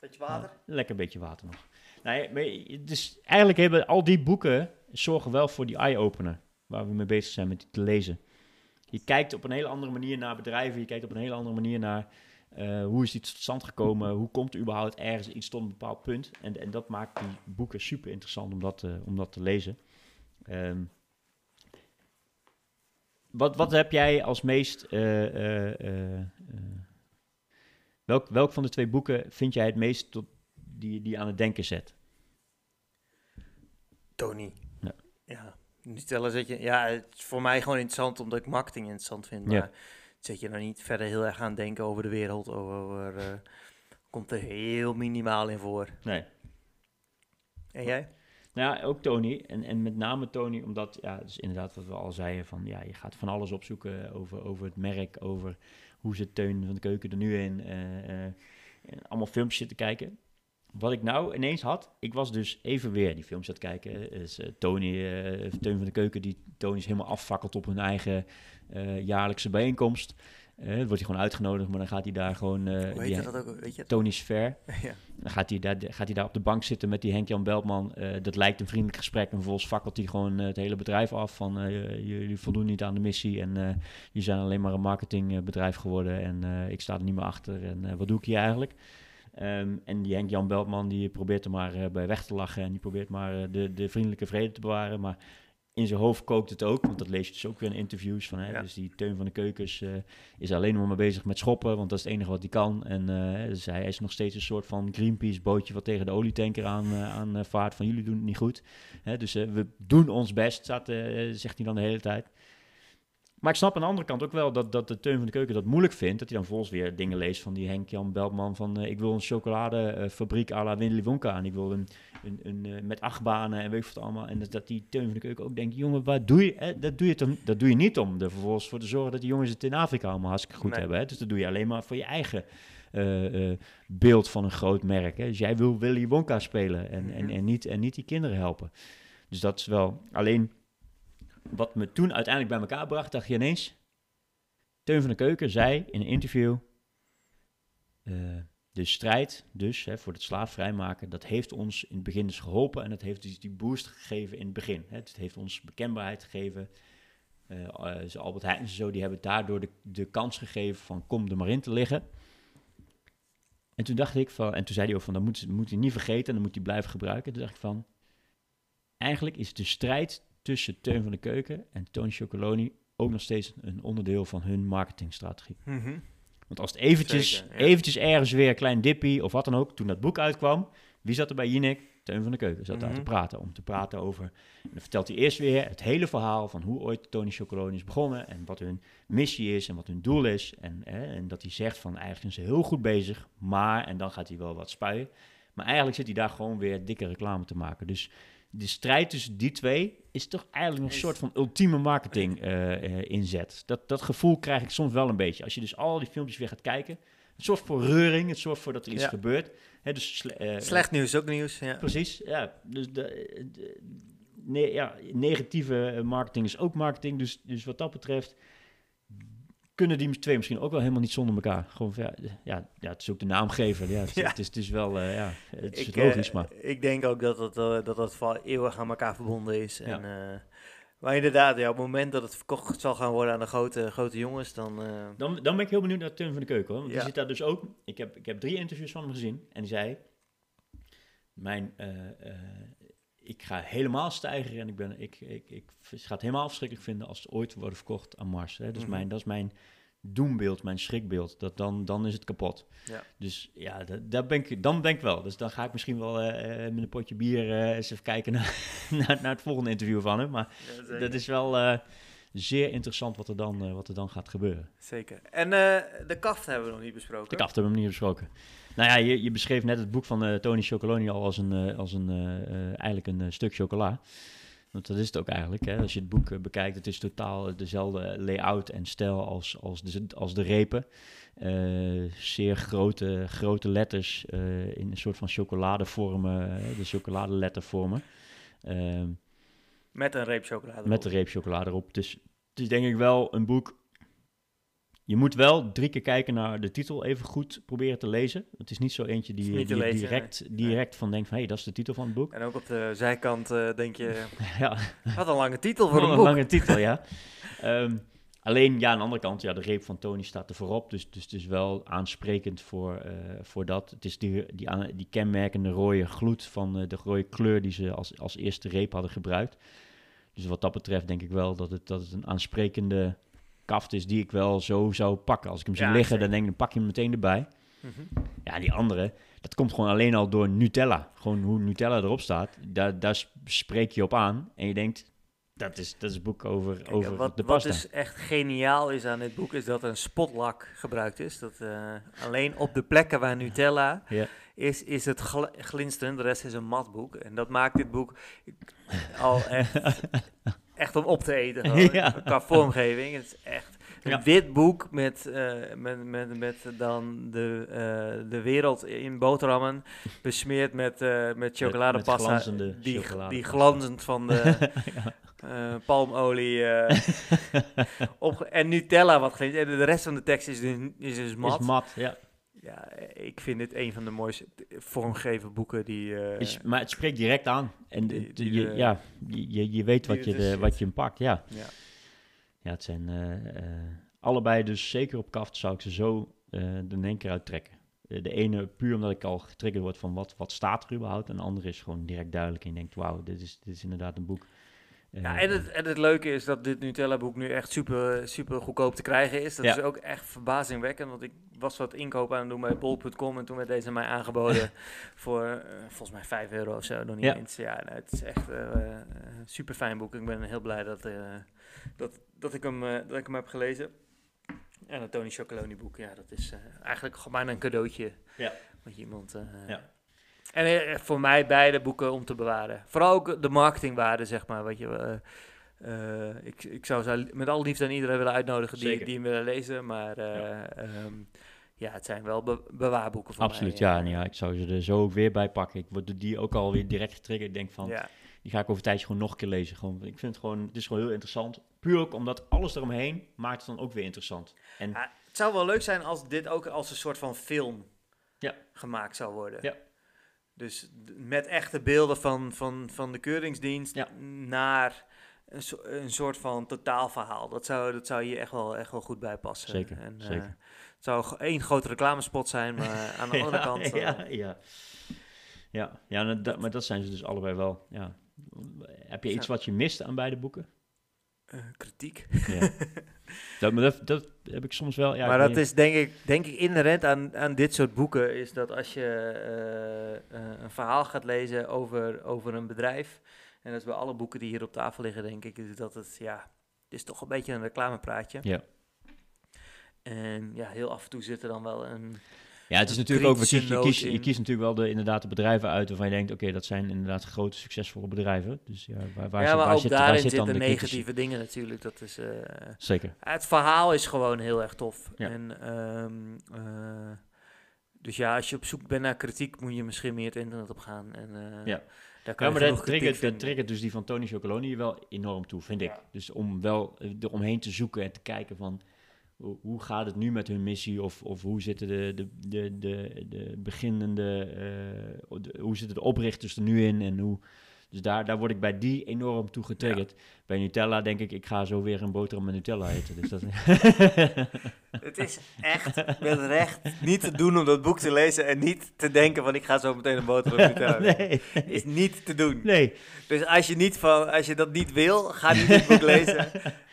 Beetje ja, lekker beetje water nog. Nee, maar dus eigenlijk hebben al die boeken zorgen wel voor die eye-opener. Waar we mee bezig zijn met die te lezen. Je kijkt op een hele andere manier naar bedrijven. Je kijkt op een hele andere manier naar eh, hoe is iets tot stand gekomen. Hoe komt er überhaupt ergens iets tot een bepaald punt. En, en dat maakt die boeken super interessant om dat, te- om dat te lezen. Ehm, wat, wat heb jij als meest... eh, eh, eh, eh, welk, welk van de twee boeken vind jij het meest tot, die, die aan het denken zet? Tony. Ja. Ja. Niet tellen zet je, ja, het is voor mij gewoon interessant omdat ik marketing interessant vind. Ja. Maar zet je nou niet verder heel erg aan denken over de wereld. Over, eh, komt er heel minimaal in voor. Nee. En jij? Nou ja, ook Tony. En, en met name Tony, omdat, ja, dus inderdaad wat we al zeiden, van ja, je gaat van alles opzoeken over, over het merk, over hoe zit Teun van de Keuken er nu in. eh, eh, en allemaal filmpjes zitten kijken. Wat ik nou ineens had, ik was dus even weer die films aan het kijken. Is, eh, Tony, eh, Teun van de Keuken, die Tony is helemaal afvakkelt op hun eigen eh, jaarlijkse bijeenkomst. Dan wordt hij gewoon uitgenodigd, maar dan gaat hij daar gewoon... Hoe die- heet dat ook? Weet je het? Tony's Fair. ja. Dan gaat hij, daar, gaat hij daar op de bank zitten met die Henk-Jan Beltman. Dat lijkt een vriendelijk gesprek. En vervolgens fakkelt hij gewoon het hele bedrijf af. Van jullie voldoen niet aan de missie. En jullie zijn alleen maar een marketingbedrijf geworden. En ik sta er niet meer achter. En wat doe ik hier eigenlijk? Ehm, en die Henk-Jan Beltman die probeert er maar eh, bij weg te lachen. En die probeert maar eh, de, de vriendelijke vrede te bewaren. Maar in zijn hoofd kookt het ook. Want dat lees je dus ook weer in interviews. Van, hè, Ja. Dus die Teun van de Keukens eh, is alleen maar bezig met schoppen. Want dat is het enige wat hij kan. En dus hij is nog steeds een soort van Greenpeace bootje... wat tegen de olietanker aan, aan vaart. Van jullie doen het niet goed. Hè, dus we doen ons best, staat, zegt hij dan de hele tijd. Maar ik snap aan de andere kant ook wel dat, dat de Teun van de Keuken dat moeilijk vindt. Dat hij dan volgens weer dingen leest van die Henk-Jan Beltman. Van eh, ik wil een chocoladefabriek à la Willy Wonka. En ik wil een, een, een met achtbanen en weet ik wat allemaal. En dat, dat die Teun van de Keuken ook denkt, jongen, waar doe je? Hè? Dat, doe je toch, dat doe je niet om er vervolgens voor te zorgen dat die jongens het in Afrika allemaal hartstikke goed Nee. hebben. Hè? Dus dat doe je alleen maar voor je eigen eh, beeld van een groot merk. Hè? Dus jij wil Willy Wonka spelen en, en, Mhm. en, niet, en niet die kinderen helpen. Dus dat is wel alleen wat me toen uiteindelijk bij elkaar bracht, dacht je ineens. Teun van de Keuken zei in een interview. eh, de strijd dus hè, voor het slaafvrijmaken, dat heeft ons in het begin dus geholpen. En dat heeft dus die boost gegeven in het begin. Hè. Het heeft ons bekendbaarheid gegeven. Zo Albert Heijn en zo, die hebben daardoor de, de kans gegeven van kom er maar in te liggen. En toen dacht ik van, en toen zei hij ook van, dat moet, moet hij niet vergeten en dan moet hij blijven gebruiken. Toen dacht ik van, eigenlijk is de strijd tussen Teun van de Keuken en Tony Chocoloni ook nog steeds een onderdeel van hun marketingstrategie. Mhm. Want als het eventjes, Zeker, ja. eventjes ergens weer een klein dippie of wat dan ook, toen dat boek uitkwam, wie zat er bij Jinek? Teun van de Keuken zat daar Mhm. te praten, om te praten over... En dan vertelt hij eerst weer het hele verhaal van hoe ooit Tony Chocoloni is begonnen en wat hun missie is en wat hun doel is. En, en dat hij zegt van eigenlijk zijn ze heel goed bezig, maar, en dan gaat hij wel wat spuien. Maar eigenlijk zit hij daar gewoon weer dikke reclame te maken. Dus de strijd tussen die twee is toch eigenlijk een soort van ultieme marketing eh, eh, inzet. Dat, dat gevoel krijg ik soms wel een beetje. Als je dus al die filmpjes weer gaat kijken. Het zorgt voor reuring, het zorgt voor dat er iets Ja. gebeurt. Hè, dus, sle- eh, Slecht nieuws is ook nieuws. Ja. Precies, ja. Dus de, ja, negatieve marketing is ook marketing. Dus, dus wat dat betreft kunnen die twee misschien ook wel helemaal niet zonder elkaar. Gewoon, ja, ja, ja, het is ook de naamgever. Ja, het, Ja. het is, het is wel, eh, ja, het is Ik, logisch, eh, maar Ik denk ook dat het, eh, dat dat wel eeuwig aan elkaar verbonden is. Ja. En, maar inderdaad, ja, op het moment dat het verkocht zal gaan worden aan de grote, grote jongens, dan... dan, dan ben ik heel benieuwd naar Tim van de Keuken. Hoor. Want Ja. die zit daar dus ook. Ik heb, ik heb drie interviews van hem gezien. En die zei, mijn, ik ga helemaal stijgen en ik, ben, ik, ik, ik ga het helemaal verschrikkelijk vinden als ze ooit worden verkocht aan Mars. Hè. Dus Mhm. mijn, dat is mijn doembeeld, mijn schrikbeeld. Dat dan, dan is het kapot. Ja. Dus ja, dat, daar ben ik, dan ben ik wel. Dus dan ga ik misschien wel eh, eh, met een potje bier eh, eens even kijken naar, naar, naar het volgende interview van hem. Maar ja, dat is wel zeer interessant wat er dan, wat er dan gaat gebeuren. Zeker. En de kaft hebben we nog niet besproken. De kaft hebben we hem niet besproken. Nou ja, je, je beschreef net het boek van eh, Tony Chocoloni al als een, eh, als een eh, eigenlijk een stuk chocola. Want dat is het ook eigenlijk. Hè. Als je het boek bekijkt, het is totaal dezelfde layout en stijl als, als, de, als de repen. Zeer grote, grote letters in een soort van chocoladevormen, de chocoladelettervormen. Ehm Met een reep chocolade. met de reep chocolade erop. Dus het is denk ik wel een boek. Je moet wel drie keer kijken naar de titel, even goed proberen te lezen. Het is niet zo eentje die, die lezen, direct, direct van denkt van, hé, hey, dat is de titel van het boek. En ook op de zijkant eh, denk je, ja, wat een lange titel voor voor een boek. lange titel, ja. Ehm, alleen, ja, aan de andere kant, ja, de reep van Tony staat er voorop. Dus, dus het is wel aansprekend voor, eh, voor dat. Het is die, die, aan- die kenmerkende rode gloed van eh, de rode kleur die ze als, als eerste reep hadden gebruikt. Dus wat dat betreft denk ik wel dat het, dat het een aansprekende kaft is die ik wel zo zou pakken. Als ik hem zie Ja, liggen, zeker. dan denk ik, dan pak je hem meteen erbij. Mhm. Ja, die andere, dat komt gewoon alleen al door Nutella. Gewoon hoe Nutella erop staat, daar, daar sp- spreek je op aan. En je denkt, dat is, dat is een boek over, Kijk, over wat, de wat pasta. dus echt geniaal is aan dit boek, is dat er een spotlak gebruikt is. Dat eh, alleen op de plekken waar Nutella Ja. is, is het gl glinsterend, de rest is een matboek. En dat maakt dit boek al echt, echt om op te eten, gewoon, Ja. qua vormgeving. Het is echt een Ja. wit boek met, eh, met, met, met dan de, eh, de wereld in boterhammen, besmeerd met, eh, met chocoladepasta. met die, die glanzend van de palmolie opge- en Nutella wat glinst. En de rest van de tekst is dus, is dus mat. Is mat, ja. Ja, ik vind dit een van de mooiste vormgegeven boeken die... eh, Is, maar het spreekt direct aan. En Die- het- die je, de- ja, je, je- weet wat je, de, zit. wat je hem pakt, ja. ja. Ja, het zijn eh, eh, allebei dus zeker op kaft zou ik ze zo eh er in één keer uittrekken. Eh, de ene puur omdat ik al getriggerd word van wat, wat staat er überhaupt. En de andere is gewoon direct duidelijk. En je denkt, wauw, dit is, dit is inderdaad een boek. Eh, Ja, en het, en het leuke is dat dit Nutella-boek nu echt super, super goedkoop te krijgen is. Dat Ja. is ook echt verbazingwekkend, want ik was wat inkoop aan het doen bij bol.com en toen werd deze mij aangeboden voor eh, volgens mij 5 euro of zo, nog niet Ja. eens. Ja, nou, het is echt een super fijn boek. Ik ben heel blij dat, eh, dat, dat, ik, hem, eh, dat ik hem heb gelezen. En het Tony Chocoloni boek, ja, dat is eh, eigenlijk gewoon bijna een cadeautje. Ja. Wat je iemand... eh, Ja. En eh, voor mij beide boeken om te bewaren. Vooral ook de marketingwaarde, zeg maar. Wat je, eh, eh, ik, ik zou ze met alle liefde aan iedereen willen uitnodigen die, Zeker. die hem willen lezen. Maar Ja. ja, ja het zijn wel be- bewaarboeken voor Absoluut, mij. ja. En ja. Ik zou ze er zo ook weer bij pakken. Ik word die ook alweer direct getriggerd. Ik denk van, Ja. die ga ik over een tijdje gewoon nog een keer lezen. Gewoon, ik vind het gewoon, het is gewoon heel interessant. Puur ook omdat alles eromheen maakt het dan ook weer interessant. En Ja, het zou wel leuk zijn als dit ook als een soort van film Ja. gemaakt zou worden. Ja. Dus met echte beelden van, van, van de keuringsdienst Ja. naar een, so- een soort van totaalverhaal. Dat zou, dat zou hier echt wel, echt wel goed bij passen. Zeker, En, eh, zeker. het zou één grote reclamespot zijn, maar aan de andere kant... eh, Ja, ja. Ja, ja dat, maar dat zijn ze dus allebei wel. Ja. Heb je iets wat je mist aan beide boeken? eh, kritiek. Ja. dat, maar dat, dat heb ik soms wel. Ja, maar dat is denk ik, denk ik inherent aan, aan dit soort boeken, is dat als je eh, eh, een verhaal gaat lezen over, over een bedrijf, en dat is bij alle boeken die hier op tafel liggen, denk ik, dat het, ja, het is toch een beetje een reclamepraatje. Ja. En ja, heel af en toe zit er dan wel een... Ja, het is natuurlijk ook, je, je, kiest, je natuurlijk wel de, inderdaad de bedrijven uit waarvan je denkt, oké, dat zijn inderdaad grote, succesvolle bedrijven. Dus ja, waar, waar ja, zit, maar waar ook zit, waar daarin zit zitten de kritische- negatieve dingen natuurlijk. Dat is, eh, Zeker. het verhaal is gewoon heel erg tof. Ja. En, ehm, eh, dus ja, als je op zoek bent naar kritiek, moet je misschien meer het internet op gaan. En, eh, Ja. Daar kan Ja, je maar dat triggert, dat vinden. triggert dus die van Tony Chocoloni wel enorm toe, vind ik. Dus om wel eromheen te zoeken en te kijken van, hoe, gaat het nu met hun missie? Of, of hoe zitten de, de, de, de, de beginnende, de- hoe zitten de oprichters er nu in? En hoe, dus daar, daar word ik bij die enorm toe getriggerd. Bij Nutella denk ik, ik ga zo weer een boterham met Nutella eten. Dus dat, Het is echt met recht niet te doen om dat boek te lezen en niet te denken van ik ga zo meteen een boterham vertellen. nee, Is niet te doen. nee. Dus als je, niet van, als je dat niet wil, ga niet dit boek lezen.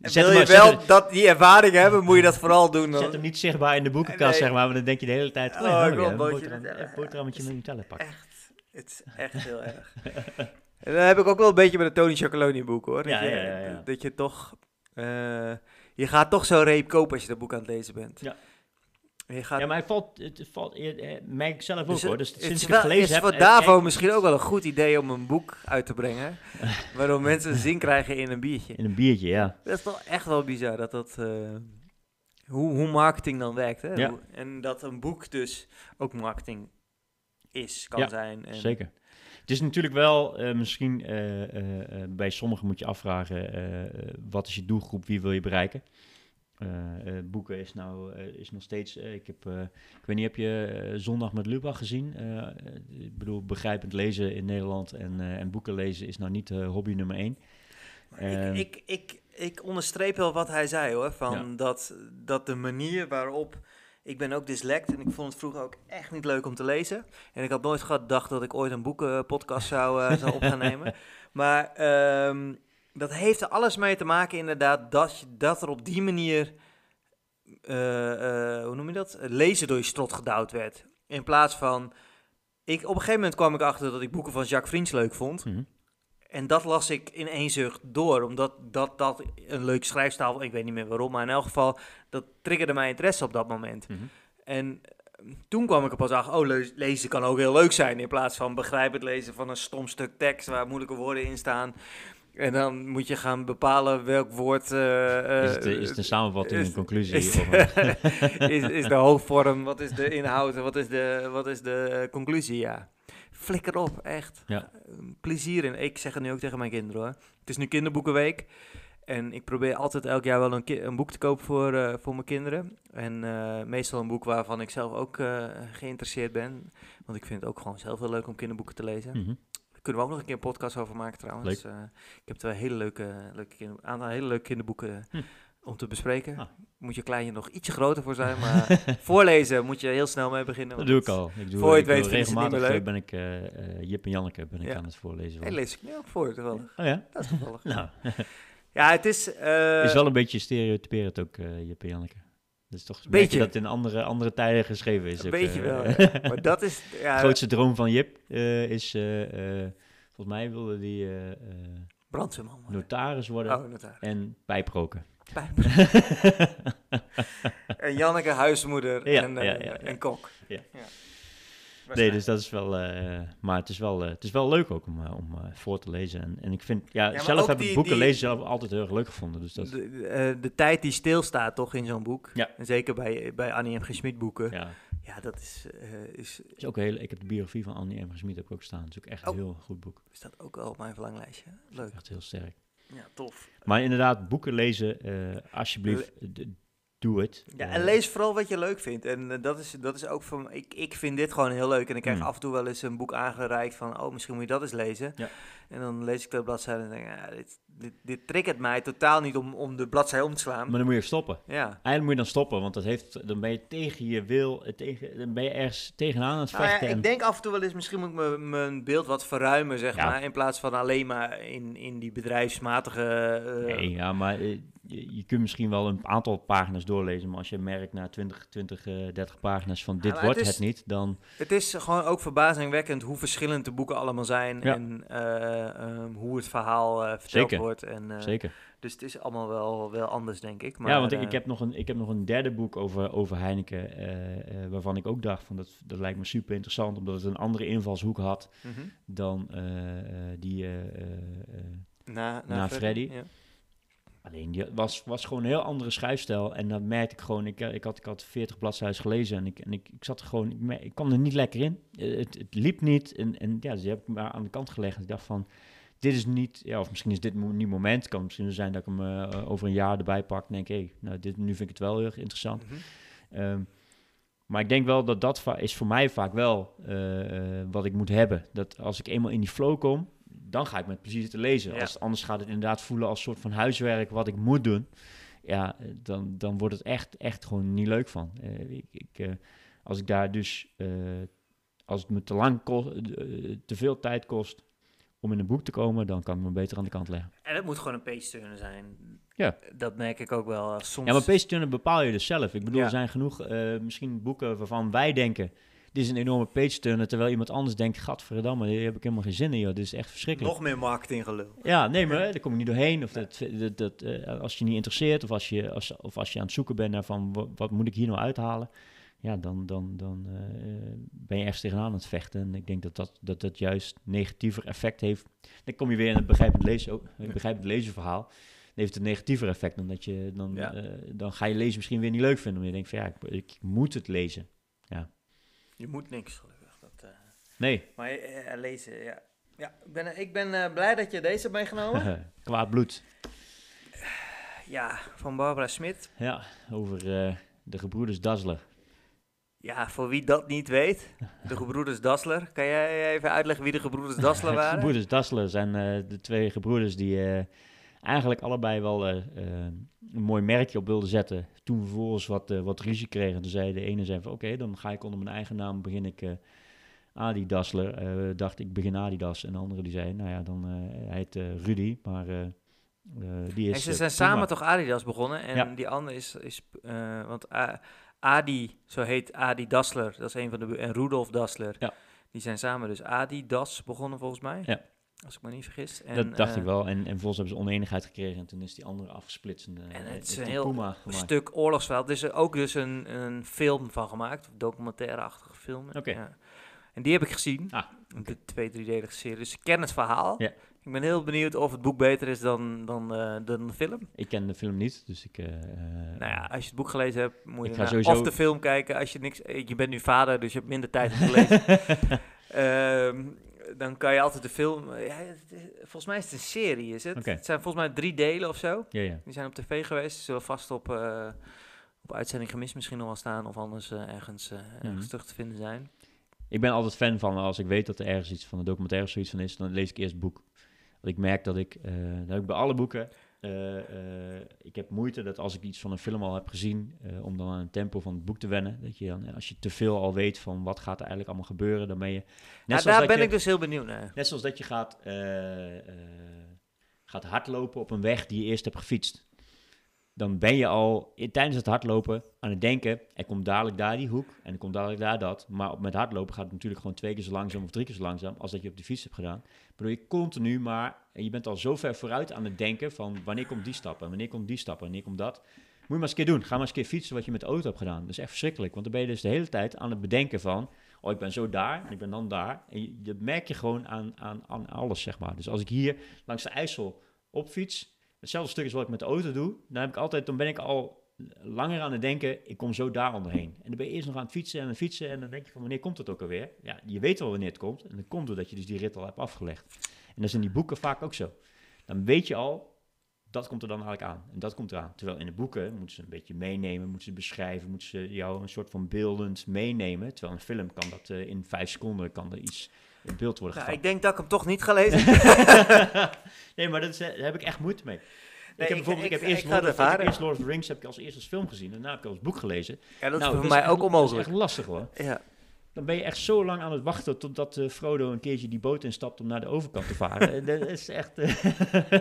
Zet wil je maar- wel hem- dat, die ervaring hebben, moet je dat vooral doen. Zet hem niet zichtbaar in de boekenkast, Nee. zeg maar. Maar dan denk je de hele tijd, oh, Oh, ja, ik oh wil een boterham, boterhammetje met Nutella pakken. Echt, het is echt heel erg. En dan heb ik ook wel een beetje met de Tony Chocoloni boek hoor. Dat, Ja, je, ja, ja, ja. dat je toch, eh, je gaat toch zo'n reep kopen als je dat boek aan het lezen bent. Ja. Je gaat, Ja, maar het valt, het valt eh, eh, mij zelf ook Dus hoor. het- Dus het sinds is ik het gelezen is heb... voor eh, Davo misschien ook wel een goed idee om een boek uit te brengen. waardoor mensen zin krijgen in een biertje. In een biertje, ja. Dat is toch echt wel bizar dat dat. hoe, hoe marketing dan werkt. Hè? Ja. Hoe- en dat een boek dus ook marketing is, kan Ja, zijn. En, Zeker. Het is natuurlijk wel, eh, misschien bij sommigen moet je afvragen, wat is je doelgroep, wie wil je bereiken? Eh, eh, boeken is nou eh, is nog steeds, ik heb, ik weet niet, heb je Zondag met Lubach gezien? Ik bedoel, begrijpend lezen in Nederland en, en boeken lezen is nou niet hobby nummer één. Ik, ik, ik, ik onderstreep wel wat hij zei hoor. Van Ja. dat, dat de manier waarop. Ik ben ook dyslect en ik vond het vroeger ook echt niet leuk om te lezen. En ik had nooit gedacht dat ik ooit een boekenpodcast zou, zou op gaan nemen. Maar ehm, dat heeft er alles mee te maken inderdaad dat, je, dat er op die manier, eh, eh, hoe noem je dat, lezen door je strot gedouwd werd. In plaats van, ik, op een gegeven moment kwam ik achter dat ik boeken van Jacques Friens leuk vond. Mhm. En dat las ik in één zucht door, omdat dat, dat een leuke schrijfstijl, ik weet niet meer waarom, maar in elk geval, dat triggerde mijn interesse op dat moment. Mhm. En eh, toen kwam ik er pas achter, oh, le- lezen kan ook heel leuk zijn, in plaats van begrijpend lezen van een stom stuk tekst waar moeilijke woorden in staan. En dan moet je gaan bepalen welk woord... eh, Is eh, het, eh, is een samenvatting, is- een conclusie? is- een- is, is de hoofdvorm, wat is de inhoud en wat is de, wat is de eh, conclusie, ja. Flikker op, echt. Ja. Eh, Plezier in. Ik zeg het nu ook tegen mijn kinderen hoor. Het is nu kinderboekenweek. En ik probeer altijd elk jaar wel een, een boek te kopen voor, eh, voor mijn kinderen. En eh, meestal een boek waarvan ik zelf ook eh, geïnteresseerd ben. Want ik vind het ook gewoon zelf heel leuk om kinderboeken te lezen. Daar kunnen we ook nog een keer een podcast over maken trouwens. Eh, ik heb twee hele leuke, leuke kinder, aantal hele leuke kinderboeken Hm. om te bespreken. Ah. Moet je kleintje nog ietsje groter voor zijn, maar voorlezen moet je heel snel mee beginnen. Dat doe ik al. Ik doe, voor je het weet het regelmatig meer eh, leuk. ben ik eh, Jip en Janneke ben ik Ja. aan het voorlezen. Van. lees ik nu ook voor, toevallig. Oh ja? Dat is toevallig. Nou, Ja, het is... is wel een beetje stereotyperend ook, Jip en Janneke. Dat is toch een Beetje. dat in andere, andere tijden geschreven is. Een beetje eh, wel. Maar dat is... Ja, De grootste droom van Jip eh, is, eh, volgens mij wilde die brandweerman. notaris worden Oh, notaris. en pijproken. Pijp. en Janneke, huismoeder Ja, en, ja. en kok. Ja. Nee, dus dat is wel, eh, maar het is wel, eh, het is wel leuk ook om, eh, om voor te lezen. En, en ik vind, ja, zelf heb ik boeken die- lezen zelf altijd heel erg leuk gevonden. Dus dat, de, de, de tijd die stilstaat toch in zo'n boek. Ja. En zeker bij, bij Annie M. G. Schmid boeken. Ja, ja, dat is, is, is ook heel, ik heb de biografie van Annie M. Heb ik ook staan. Dat is ook echt een Oh. heel goed boek. staat ook wel op mijn verlanglijstje. Leuk. Echt heel sterk. Ja, tof. Maar inderdaad, boeken lezen, alsjeblieft, doe het. Ja, Eh, en lees vooral wat je leuk vindt. En eh, dat, is, dat is ook van. Ik, ik vind dit gewoon heel leuk. En ik krijg Hmm. af en toe wel eens een boek aangereikt van. Oh, misschien moet je dat eens lezen. Ja. En dan lees ik de bladzijde en denk ja, dit, dit, dit triggert mij totaal niet om, om de bladzijde om te slaan. Maar dan moet je stoppen. ja. Eigenlijk moet je dan stoppen, want dat heeft, dan ben je tegen je wil, eh, tegen, dan ben je ergens tegenaan aan het Nou ja, vechten. en- ik denk af en toe wel eens, misschien moet ik mijn- mijn beeld wat verruimen, zeg Ja. maar. In plaats van alleen maar in, in die bedrijfsmatige... eh, Nee, ja, maar eh, je, je kunt misschien wel een aantal pagina's doorlezen, maar als je merkt na 20, 20 eh, 30 pagina's van dit wordt het niet, dan... Het is gewoon ook verbazingwekkend hoe verschillend de boeken allemaal zijn. Ja. En eh, ehm, hoe het verhaal eh, verteld Zeker. wordt. En, eh, Zeker. Dus het is allemaal wel, wel anders, denk ik. Maar, ja, want ik, ik, heb nog een, ik heb nog een derde boek over, over Heineken, waarvan ik ook dacht van dat, dat lijkt me super interessant, omdat het een andere invalshoek had mhm. dan die... Na, Na Freddy. Ja. Alleen die was, was gewoon een heel andere schrijfstijl. En dat merkte ik gewoon. Ik, eh, ik, had, ik had 40 bladzijden gelezen en ik, en ik, ik zat er gewoon. Ik, kwam er niet lekker in. Eh, Het, het liep niet. En, en ja, dus die heb ik maar aan de kant gelegd. Ik dacht van. dit is niet, ja, of misschien is dit mo- niet moment. Het kan misschien zijn dat ik hem eh, over een jaar erbij pak en denk, hé, nou, dit, nu vind ik het wel heel erg interessant. Mhm. Ehm, maar ik denk wel dat dat is voor mij vaak wel wat ik moet hebben. Dat als ik eenmaal in die flow kom, dan ga ik met plezier te lezen. Ja. Als, anders gaat het inderdaad voelen als soort van huiswerk wat ik moet doen. Ja, eh, dan, dan wordt het echt, echt gewoon niet leuk van. Eh, ik, ik, eh, als ik daar dus, als het me te lang kost, te veel tijd kost om in een boek te komen, dan kan ik me beter aan de kant leggen. En het moet gewoon een page turner zijn. Ja. Dat merk ik ook wel. Soms Ja, maar page turner bepaal je dus zelf. Ik bedoel, Ja. er zijn genoeg misschien boeken waarvan wij denken... dit is een enorme page turner, terwijl iemand anders denkt... gadverdamme, hier heb ik helemaal geen zin in, joh. Dit is echt verschrikkelijk. nog meer marketinggelul. Ja, nee, maar daar kom je niet doorheen. Of dat, dat, dat, eh, als je niet interesseert, of als je, als, of als je aan het zoeken bent naar van... wa- wat moet ik hier nou uithalen? Ja, dan, dan, dan eh, ben je ergens tegenaan aan het vechten. En ik denk dat dat, dat, dat juist negatiever effect heeft. Dan kom je weer in het begrijpend lezen, oh, het begrijpend lezen verhaal. Heeft het een negatiever effect dan dat je... Dan, Ja. eh, dan ga je lezen misschien weer niet leuk vinden. Omdat je denkt van ja, ik, ik moet het lezen. Je moet niks, gelukkig. Dat, eh, Nee, Maar eh, lezen, ja. Ja, ik ben, ik ben eh, blij dat je deze hebt meegenomen. kwaad bloed. ja, van Barbara Smit. Ja, over eh, de gebroeders Dassler. Ja, voor wie dat niet weet, de gebroeders Dassler. Kan jij even uitleggen wie de gebroeders Dassler De waren? gebroeders Dassler zijn eh, de twee gebroeders die eh, eigenlijk allebei wel eh, eh, een mooi merkje op wilden zetten. Toen vervolgens wat, eh, wat ruzie kregen. Toen zei de ene zei van oké, dan ga ik onder mijn eigen naam begin ik Adi Dassler. Eh, dacht ik begin Adidas. En de andere die zei, nou ja, dan hij heet Rudy, maar die is... En ze zijn samen toch Adidas begonnen. En Ja. die andere is, is want Adi, zo heet Adi Dassler, dat is een van de, en Rudolf Dassler. Ja. Die zijn samen dus Adidas begonnen volgens mij. Ja. Als ik me niet vergis. En, dat dacht eh, ik wel. En, en vervolgens hebben ze oneenigheid gekregen. En toen is die andere afgesplitst. En, eh, het is een heel Puma stuk oorlogsverhaal. Er is er ook dus een, een film van gemaakt, documentaire-achtige film. Oké. Ja. En die heb ik gezien, Ah, de twee, driedelige serie. Dus ik ken het verhaal. Ja. Ik ben heel benieuwd of het boek beter is dan, dan, eh, dan de film. Ik ken de film niet, dus ik... eh, eh, Nou ja, als je het boek gelezen hebt, moet je sowieso- of de film kijken. Als je niks, eh, je bent nu vader, dus je hebt minder tijd om te lezen. Ehm, dan kan je altijd de film. eh, Ja, volgens mij is het een serie, is het? Het zijn volgens mij drie delen of zo. ja, ja. Die zijn op tv geweest. Ze zullen vast op, eh, op uitzending gemist misschien nog wel staan. Of anders eh, ergens, ergens Mhm. terug te vinden zijn. Ik ben altijd fan van als ik weet dat er ergens iets van een documentaire of zoiets van is, dan lees ik eerst het boek. Want ik merk dat ik, dat ik bij alle boeken, eh, eh, ik heb moeite dat als ik iets van een film al heb gezien, eh, om dan aan het tempo van het boek te wennen. Dat je dan, als je te veel al weet van wat gaat er eigenlijk allemaal gebeuren, dan ben je... Net zoals daar ben je, ik dus heel benieuwd naar. Net zoals dat je gaat, gaat hardlopen op een weg die je eerst hebt gefietst. Dan ben je al tijdens het hardlopen aan het denken, er komt dadelijk daar die hoek en er komt dadelijk daar dat. Maar met hardlopen gaat het natuurlijk gewoon twee keer zo langzaam of drie keer zo langzaam als dat je op de fiets hebt gedaan. Waardoor je continu maar, je bent al zo ver vooruit aan het denken van wanneer komt die stap en wanneer komt die stap en wanneer komt dat. Moet je maar eens een keer doen. Ga maar eens een keer fietsen wat je met de auto hebt gedaan. Dat is echt verschrikkelijk, want dan ben je dus de hele tijd aan het bedenken van, oh ik ben zo daar en ik ben dan daar. En je, dat merk je gewoon aan, aan, aan alles, zeg maar. Dus als ik hier langs de IJssel op fiets, hetzelfde stuk is wat ik met de auto doe, dan, heb ik altijd, dan ben ik al langer aan het denken, ik kom zo daar onderheen. En dan ben je eerst nog aan het fietsen en fietsen en dan denk je van wanneer komt het ook alweer? Ja, je weet wel wanneer het komt en dat komt doordat je dus die rit al hebt afgelegd. En dat is in die boeken vaak ook zo. Dan weet je al, dat komt er dan eigenlijk aan en dat komt eraan. Terwijl in de boeken moeten ze een beetje meenemen, moeten ze beschrijven, moeten ze jou een soort van beeldend meenemen. Terwijl een film kan dat eh, in vijf seconden kan er iets in beeld worden Nou, ik denk dat ik hem toch niet ga lezen. nee, maar dat is, eh, daar heb ik echt moeite mee. Nee, ik heb bijvoorbeeld, ik, ik- heb eerst Lord, of, ik eerst Lord of the Rings heb ik als eerste als film gezien. Daarna heb ik als boek gelezen. ja, dat Nou, is voor mij echt- ook onmogelijk. Dat is echt lastig hoor. Ja. Dan ben je echt zo lang aan het wachten totdat eh, Frodo een keertje die boot instapt om naar de overkant te varen. Dat is echt... eh,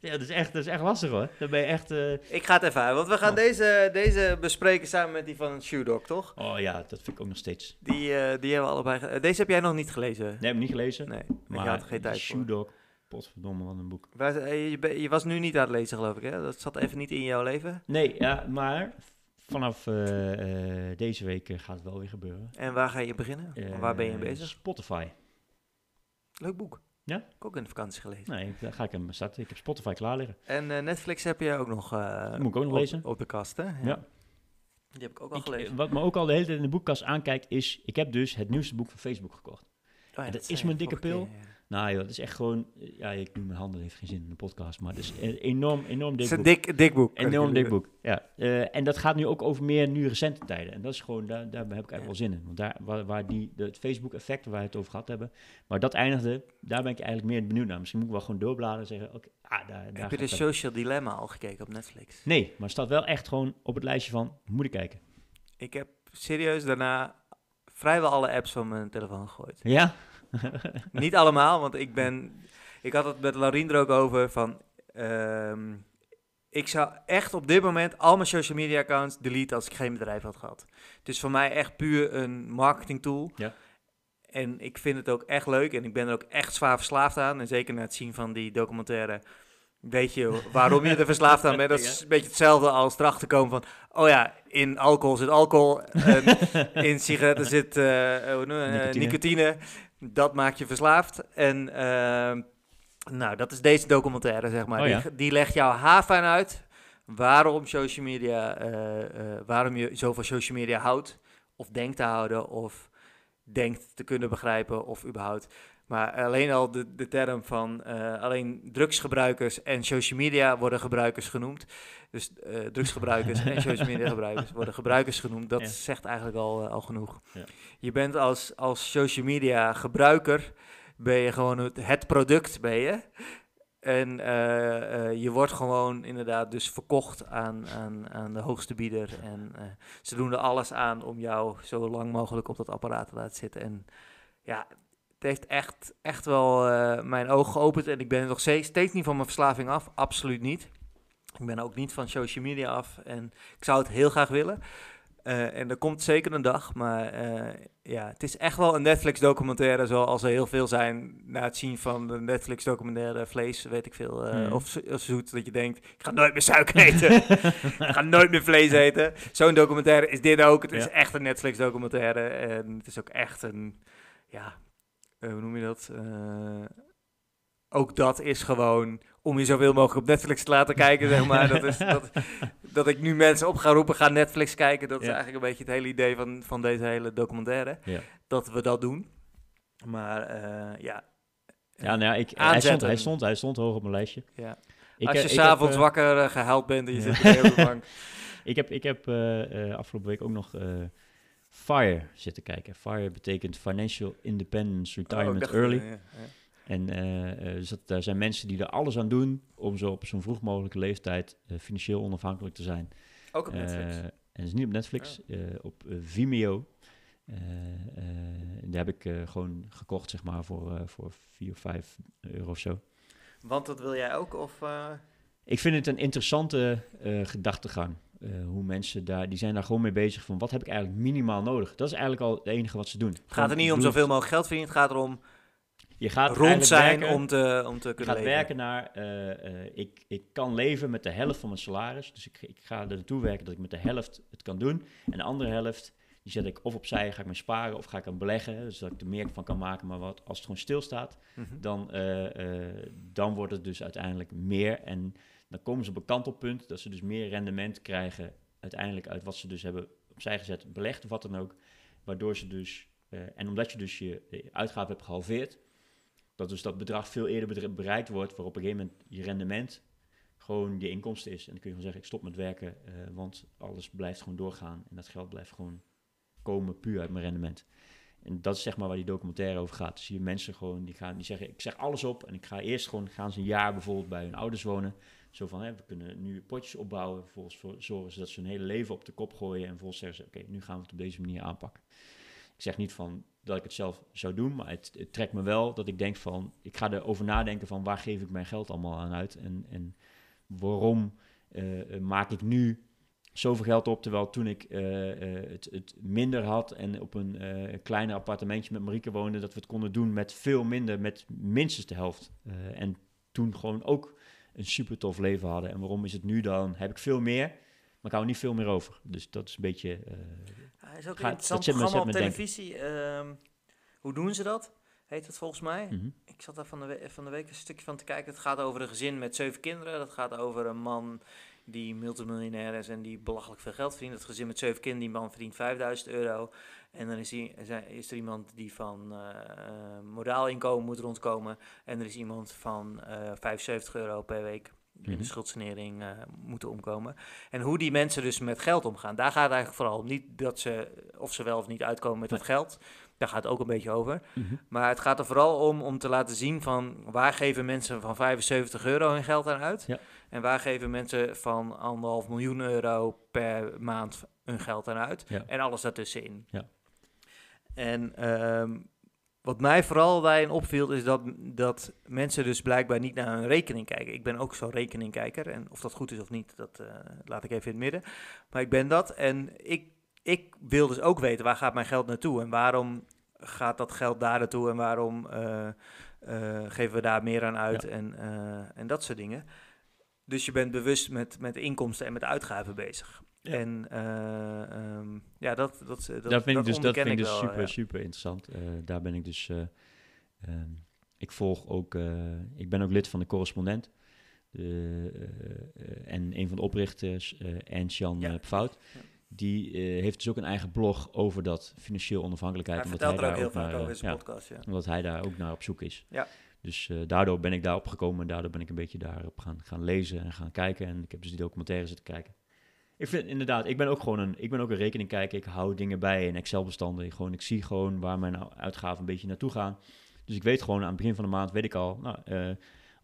ja, dat is echt, dat is echt lastig hoor. Dan ben je echt... eh, Ik ga het ervaren, want we gaan Oh. deze, deze bespreken samen met die van Shoe Dog, toch? Oh ja, dat vind ik ook nog steeds. Die, eh, die hebben we allebei... ge- Deze heb jij nog niet gelezen? Nee, heb ik niet gelezen. Nee, maar je had geen tijd Shoe. Dog, potverdomme, wat een boek. Waar- eh, je, je was nu niet aan het lezen, geloof ik, hè? Dat zat even niet in jouw leven. Nee, ja, maar vanaf deze week gaat het wel weer gebeuren. En waar ga je beginnen? Waar ben je bezig? Spotify. Leuk boek. Ja? Ik heb ook in de vakantie gelezen. Nee, daar ga ik hem starten. Ik heb Spotify klaar liggen. En eh, Netflix heb je ook nog... Die moet ik ook nog op- lezen. Op de kast, hè? Ja. Die heb ik ook al Ik, gelezen. wat me ook al de hele tijd in de boekkast aankijkt is... Ik heb dus het nieuwste boek van Facebook gekocht. Oh ja, dat is mijn dikke pil. keer, ja. Nou joh, het is echt gewoon... Ja, ik noem mijn handen, heeft geen zin in de podcast. Maar het is een enorm, enorm Het dik is een boek. dik, dik boek. Enorm dik boek, ja. Eh, en dat gaat nu ook over meer nu recente tijden. En dat is gewoon, daar, daar heb ik eigenlijk wel zin in. Want daar, waar, waar die, de, het Facebook-effect waar we het over gehad hebben, maar dat eindigde, daar ben ik eigenlijk meer benieuwd naar. Misschien moet ik wel gewoon doorbladeren en zeggen, oké, ah, daar, daar Heb je de het. Social Dilemma al gekeken op Netflix? Nee, maar het staat wel echt gewoon op het lijstje van, moet ik kijken. Ik heb serieus daarna vrijwel alle apps van mijn telefoon gegooid. Ja? Niet allemaal, want ik ben... Ik had het met Laurien er ook over van... ehm, ik zou echt op dit moment al mijn social media accounts deleten als ik geen bedrijf had gehad. Het is voor mij echt puur een marketing tool. Ja. En ik vind het ook echt leuk en ik ben er ook echt zwaar verslaafd aan. En zeker na het zien van die documentaire weet je waarom je er verslaafd aan bent. Dat is een beetje hetzelfde als erachter komen van... Oh ja, in alcohol zit alcohol. in sigaretten zit eh, Nicotine. nicotine. Dat maakt je verslaafd. En ehm, nou, dat is deze documentaire, zeg maar. Oh ja. die, die legt jou haarfijn uit waarom social media... eh, eh, waarom je zoveel social media houdt. Of denkt te houden. Of denkt te kunnen begrijpen. Of überhaupt... Maar alleen al de, de term van eh, alleen drugsgebruikers en social media worden gebruikers genoemd. Dus eh, drugsgebruikers en social media gebruikers worden gebruikers genoemd. Dat Ja. zegt eigenlijk al, eh, al genoeg. Ja. Je bent als, als social media gebruiker, ben je gewoon het, het product, ben je. En je wordt gewoon inderdaad dus verkocht aan, aan, aan de hoogste bieder. En ze doen er alles aan om jou zo lang mogelijk op dat apparaat te laten zitten. En ja, heeft echt, echt wel eh, mijn ogen geopend. En ik ben nog steeds, steeds niet van mijn verslaving af. Absoluut niet. Ik ben ook niet van social media af. En ik zou het heel graag willen. Eh, en er komt zeker een dag. Maar eh, ja, het is echt wel een Netflix-documentaire. Zoals er heel veel zijn na het zien van de Netflix-documentaire Vlees, weet ik veel. Mhm. of, of zoet, dat je denkt, ik ga nooit meer suiker eten. ik ga nooit meer vlees eten. Zo'n documentaire is dit ook. Het is echt een Netflix-documentaire. En het is ook echt een, ja, eh, hoe noem je dat? Eh, ook dat is gewoon om je zoveel mogelijk op Netflix te laten kijken, zeg maar. Dat, is, dat, dat ik nu mensen op ga roepen, ga Netflix kijken. Dat is eigenlijk een beetje het hele idee van, van deze hele documentaire. Ja. Dat we dat doen. Maar eh, ja, Ja, nou ja, ik, hij, stond, hij, stond, hij stond hoog op mijn lijstje. ja. Ik, als je s'avonds eh, wakker uh, gehuild bent en je zit op de bank. Ik heb, ik heb afgelopen week ook nog FIRE zitten kijken. FIRE betekent Financial Independence Oh, Retirement Early. ja, ja. En eh, eh, dus dat, daar zijn mensen die er alles aan doen om zo op zo'n vroeg mogelijke leeftijd eh, financieel onafhankelijk te zijn. Ook op Netflix. En het is niet op Netflix, op Vimeo. Daar heb ik gewoon gekocht, zeg maar, voor, voor 4 of 5 euro of zo. Want dat wil jij ook? Of, Ik vind het een interessante gedachtegang. Eh, hoe mensen daar, die zijn daar gewoon mee bezig van, wat heb ik eigenlijk minimaal nodig? Dat is eigenlijk al het enige wat ze doen. het gaat Gewoon, er niet om zoveel mogelijk geld verdienen. Het gaat erom Je gaat rond zijn werken- om te, om te Je kunnen gaat leven. werken naar, eh, eh, ik, ik kan leven met de helft van mijn salaris. Dus ik, ik ga er naartoe werken dat ik met de helft het kan doen. En de andere helft, die zet ik of opzij, ga ik mee sparen of ga ik aan beleggen. Dus dat ik er meer van kan maken. Maar wat, als het gewoon stilstaat, Mhm. dan, dan wordt het dus uiteindelijk meer. En dan komen ze op een kantelpunt dat ze dus meer rendement krijgen uiteindelijk uit wat ze dus hebben opzij gezet, belegd of wat dan ook. Waardoor ze dus, eh, en omdat je dus je uitgaven hebt gehalveerd, dat dus dat bedrag veel eerder bereikt wordt, waarop op een gegeven moment je rendement gewoon je inkomsten is. En dan kun je gewoon zeggen, ik stop met werken, eh, want alles blijft gewoon doorgaan en dat geld blijft gewoon komen puur uit mijn rendement. En dat is zeg maar waar die documentaire over gaat. Dus hier mensen gewoon, die, gaan, die zeggen, ik zeg alles op en ik ga eerst gewoon, gaan ze een jaar bijvoorbeeld bij hun ouders wonen. Zo van, hè, we kunnen nu potjes opbouwen, vervolgens zorgen ze dat ze hun hele leven op de kop gooien en vervolgens zeggen ze, oké, nu gaan we het op deze manier aanpakken. Ik zeg niet van dat ik het zelf zou doen, maar het, trekt me wel dat ik denk van, ik ga erover nadenken van waar geef ik mijn geld allemaal aan uit en, en waarom eh, eh, maak ik nu zoveel geld op, terwijl toen ik eh, het, het minder had en op een kleiner appartementje met Marieke woonde, dat we het konden doen met veel minder, met minstens de helft. En toen gewoon ook een super tof leven hadden. En waarom is het nu dan? Heb ik veel meer, maar ik hou niet veel meer over. Dus dat is een beetje... eh, Hij is ook Gaat- interessant dat programma op televisie. Ehm, hoe doen ze dat? Heet het volgens mij? mhm. Ik zat daar van de, van de week een stukje van te kijken. Het gaat over een gezin met zeven kinderen. Dat gaat over een man die multimiljonair is en die belachelijk veel geld verdient. Het gezin met zeven kinderen, die man verdient 5000 euro. En dan is, die, is er iemand die van uh, modaal inkomen moet rondkomen. En er is iemand van uh, 75 euro per week in de Mhm. schuldsanering uh, moeten omkomen. En hoe die mensen dus met geld omgaan, daar gaat het eigenlijk vooral om. Niet dat ze, of ze wel of niet uitkomen met Nee. het geld. Daar gaat het ook een beetje over. Mhm. Maar het gaat er vooral om om te laten zien van waar geven mensen van 75 euro hun geld aan uit. Ja. En waar geven mensen van anderhalf miljoen euro per maand hun geld aan uit. Ja. En alles daartussenin. Ja. En ehm, wat mij vooral daarin opviel is dat, dat mensen dus blijkbaar niet naar hun rekening kijken. Ik ben ook zo'n rekeningkijker. En of dat goed is of niet, dat eh, laat ik even in het midden. Maar ik ben dat. En ik, ik wil dus ook weten waar gaat mijn geld naartoe. En waarom gaat dat geld daar naartoe. En waarom eh, eh, geven we daar meer aan uit. Ja. En, eh, en dat soort dingen. Dus je bent bewust met, met inkomsten en met uitgaven bezig. Ja. En eh, ehm, ja, dat, dat, dat, dat vind ik dus, dat vind ik dus wel, super, ja. super interessant. Daar ben ik dus... eh, ehm, ik volg ook... ik ben ook lid van de correspondent. De, en een van de oprichters, eh Ernst-Jan Ja. Pfout, Ja. Die eh, heeft dus ook een eigen blog over dat financieel onafhankelijkheid. Hij omdat vertelt er ook heel daar vaak over in eh, zijn ja, podcast. Ja. omdat hij daar ook naar op zoek is. Ja. Dus eh, daardoor ben ik daarop gekomen en daardoor ben ik een beetje daarop gaan, gaan lezen en gaan kijken. En ik heb dus die documentaire zitten kijken. Ik vind inderdaad, ik ben ook gewoon een, ik ben ook een rekening kijken. Ik hou dingen bij in Excel-bestanden. Gewoon, ik zie gewoon waar mijn uitgaven een beetje naartoe gaan. Dus ik weet gewoon aan het begin van de maand, weet ik al, nou,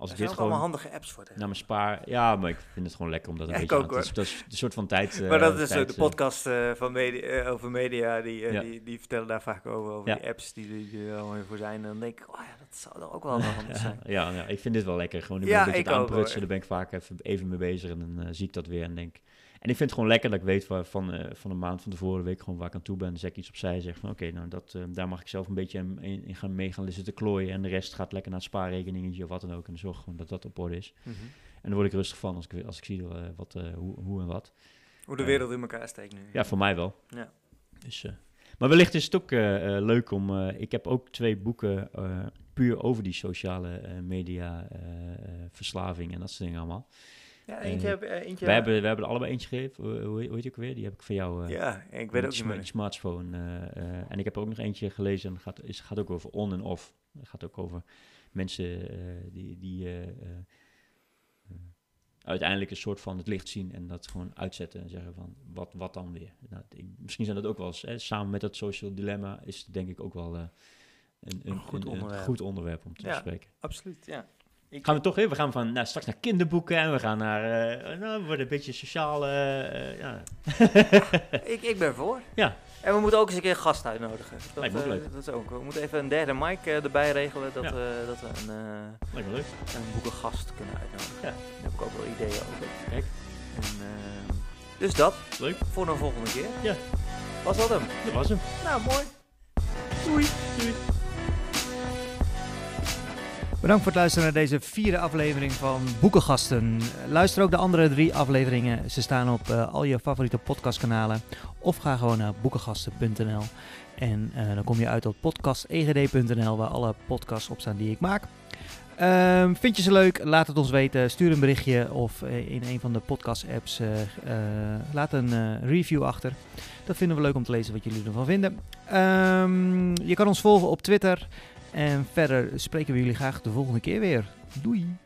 als Er ik dit ook allemaal gewoon handige apps voor. naar mijn spaar... Ja, maar ik vind het gewoon lekker om dat een Ja, beetje ook, aan... Het is, dat is een soort van tijd... eh, maar dat is eh, tijd, de eh, podcast eh, van media, eh, over media, die, eh, Ja. die, die vertellen daar vaak over, over Ja. die apps die, er allemaal voor zijn. En dan denk ik, oh ja, dat zou er ook wel handig zijn. ja, ja, ik vind dit wel lekker. Gewoon, ben een beetje ik aan. Daar ben ik vaak even, even mee bezig en dan eh, zie ik dat weer en denk... En ik vind het gewoon lekker dat ik weet waar, van, eh, van een maand van tevoren, de week gewoon waar ik aan toe ben. Dan zet ik iets opzij en zeg van oké, nou dat, eh, daar mag ik zelf een beetje in, gaan mee gaan zitten klooien. En de rest gaat lekker naar het spaarrekeningetje of wat dan ook. En zorg gewoon dat dat op orde is. Mhm. En dan word ik rustig van als ik, als ik zie eh, wat, hoe, hoe en wat. Hoe de wereld in elkaar steekt nu. Ja, voor mij wel. Ja. Dus, maar wellicht is het ook leuk om... ik heb ook twee boeken puur over die sociale media verslaving en dat soort dingen allemaal. Ja, eentje, Eh, heb, eentje We, hebben, we hebben er allebei eentje gegeven. Hoe, heet die ook weer? Die heb ik van jou. eh, Ja, ik weet ook die niet smartphone. eh, eh, en ik heb er ook nog eentje gelezen. En het gaat, is, gaat ook over on en off. Het gaat ook over mensen eh, die, die eh, eh, eh, uiteindelijk een soort van het licht zien en dat gewoon uitzetten en zeggen van wat, wat dan weer. Nou, ik- misschien zijn dat ook wel eens, hè, samen met dat social dilemma is het denk ik ook wel eh, een, een, Een goed een- een onderwerp. goed onderwerp om te Ja. bespreken. Absoluut, ja. Ik, Gaan we toch weer? We gaan van nou, straks naar kinderboeken en we gaan naar, eh, nou, we worden een beetje sociaal. eh, ja. ik, ik ben voor. Ja. En we moeten ook eens een keer een gast uitnodigen. Dat, Lijkt me ook eh, leuk. Dat is ook. We moeten even een derde mic erbij regelen. Dat, Ja. eh, dat we een, Lijkt me leuk. een boekengast kunnen uitnodigen. Ja. Daar heb ik ook wel ideeën over. Kijk. En, dus dat, Leuk. voor een volgende keer. Ja. Was dat hem? Dat was hem. Nou, mooi. Doei. Bedankt voor het luisteren naar deze vierde aflevering van Boekengasten. Luister ook de andere drie afleveringen. Ze staan op eh, al je favoriete podcastkanalen. Of ga gewoon naar boekengasten.nl. En eh, dan kom je uit op podcastegd.nl, waar alle podcasts op staan die ik maak. Ehm, vind je ze leuk? Laat het ons weten. Stuur een berichtje of eh, in een van de podcast-apps laat een review achter. Dat vinden we leuk om te lezen wat jullie ervan vinden. Ehm, je kan ons volgen op Twitter. En verder spreken we jullie graag de volgende keer weer. Doei!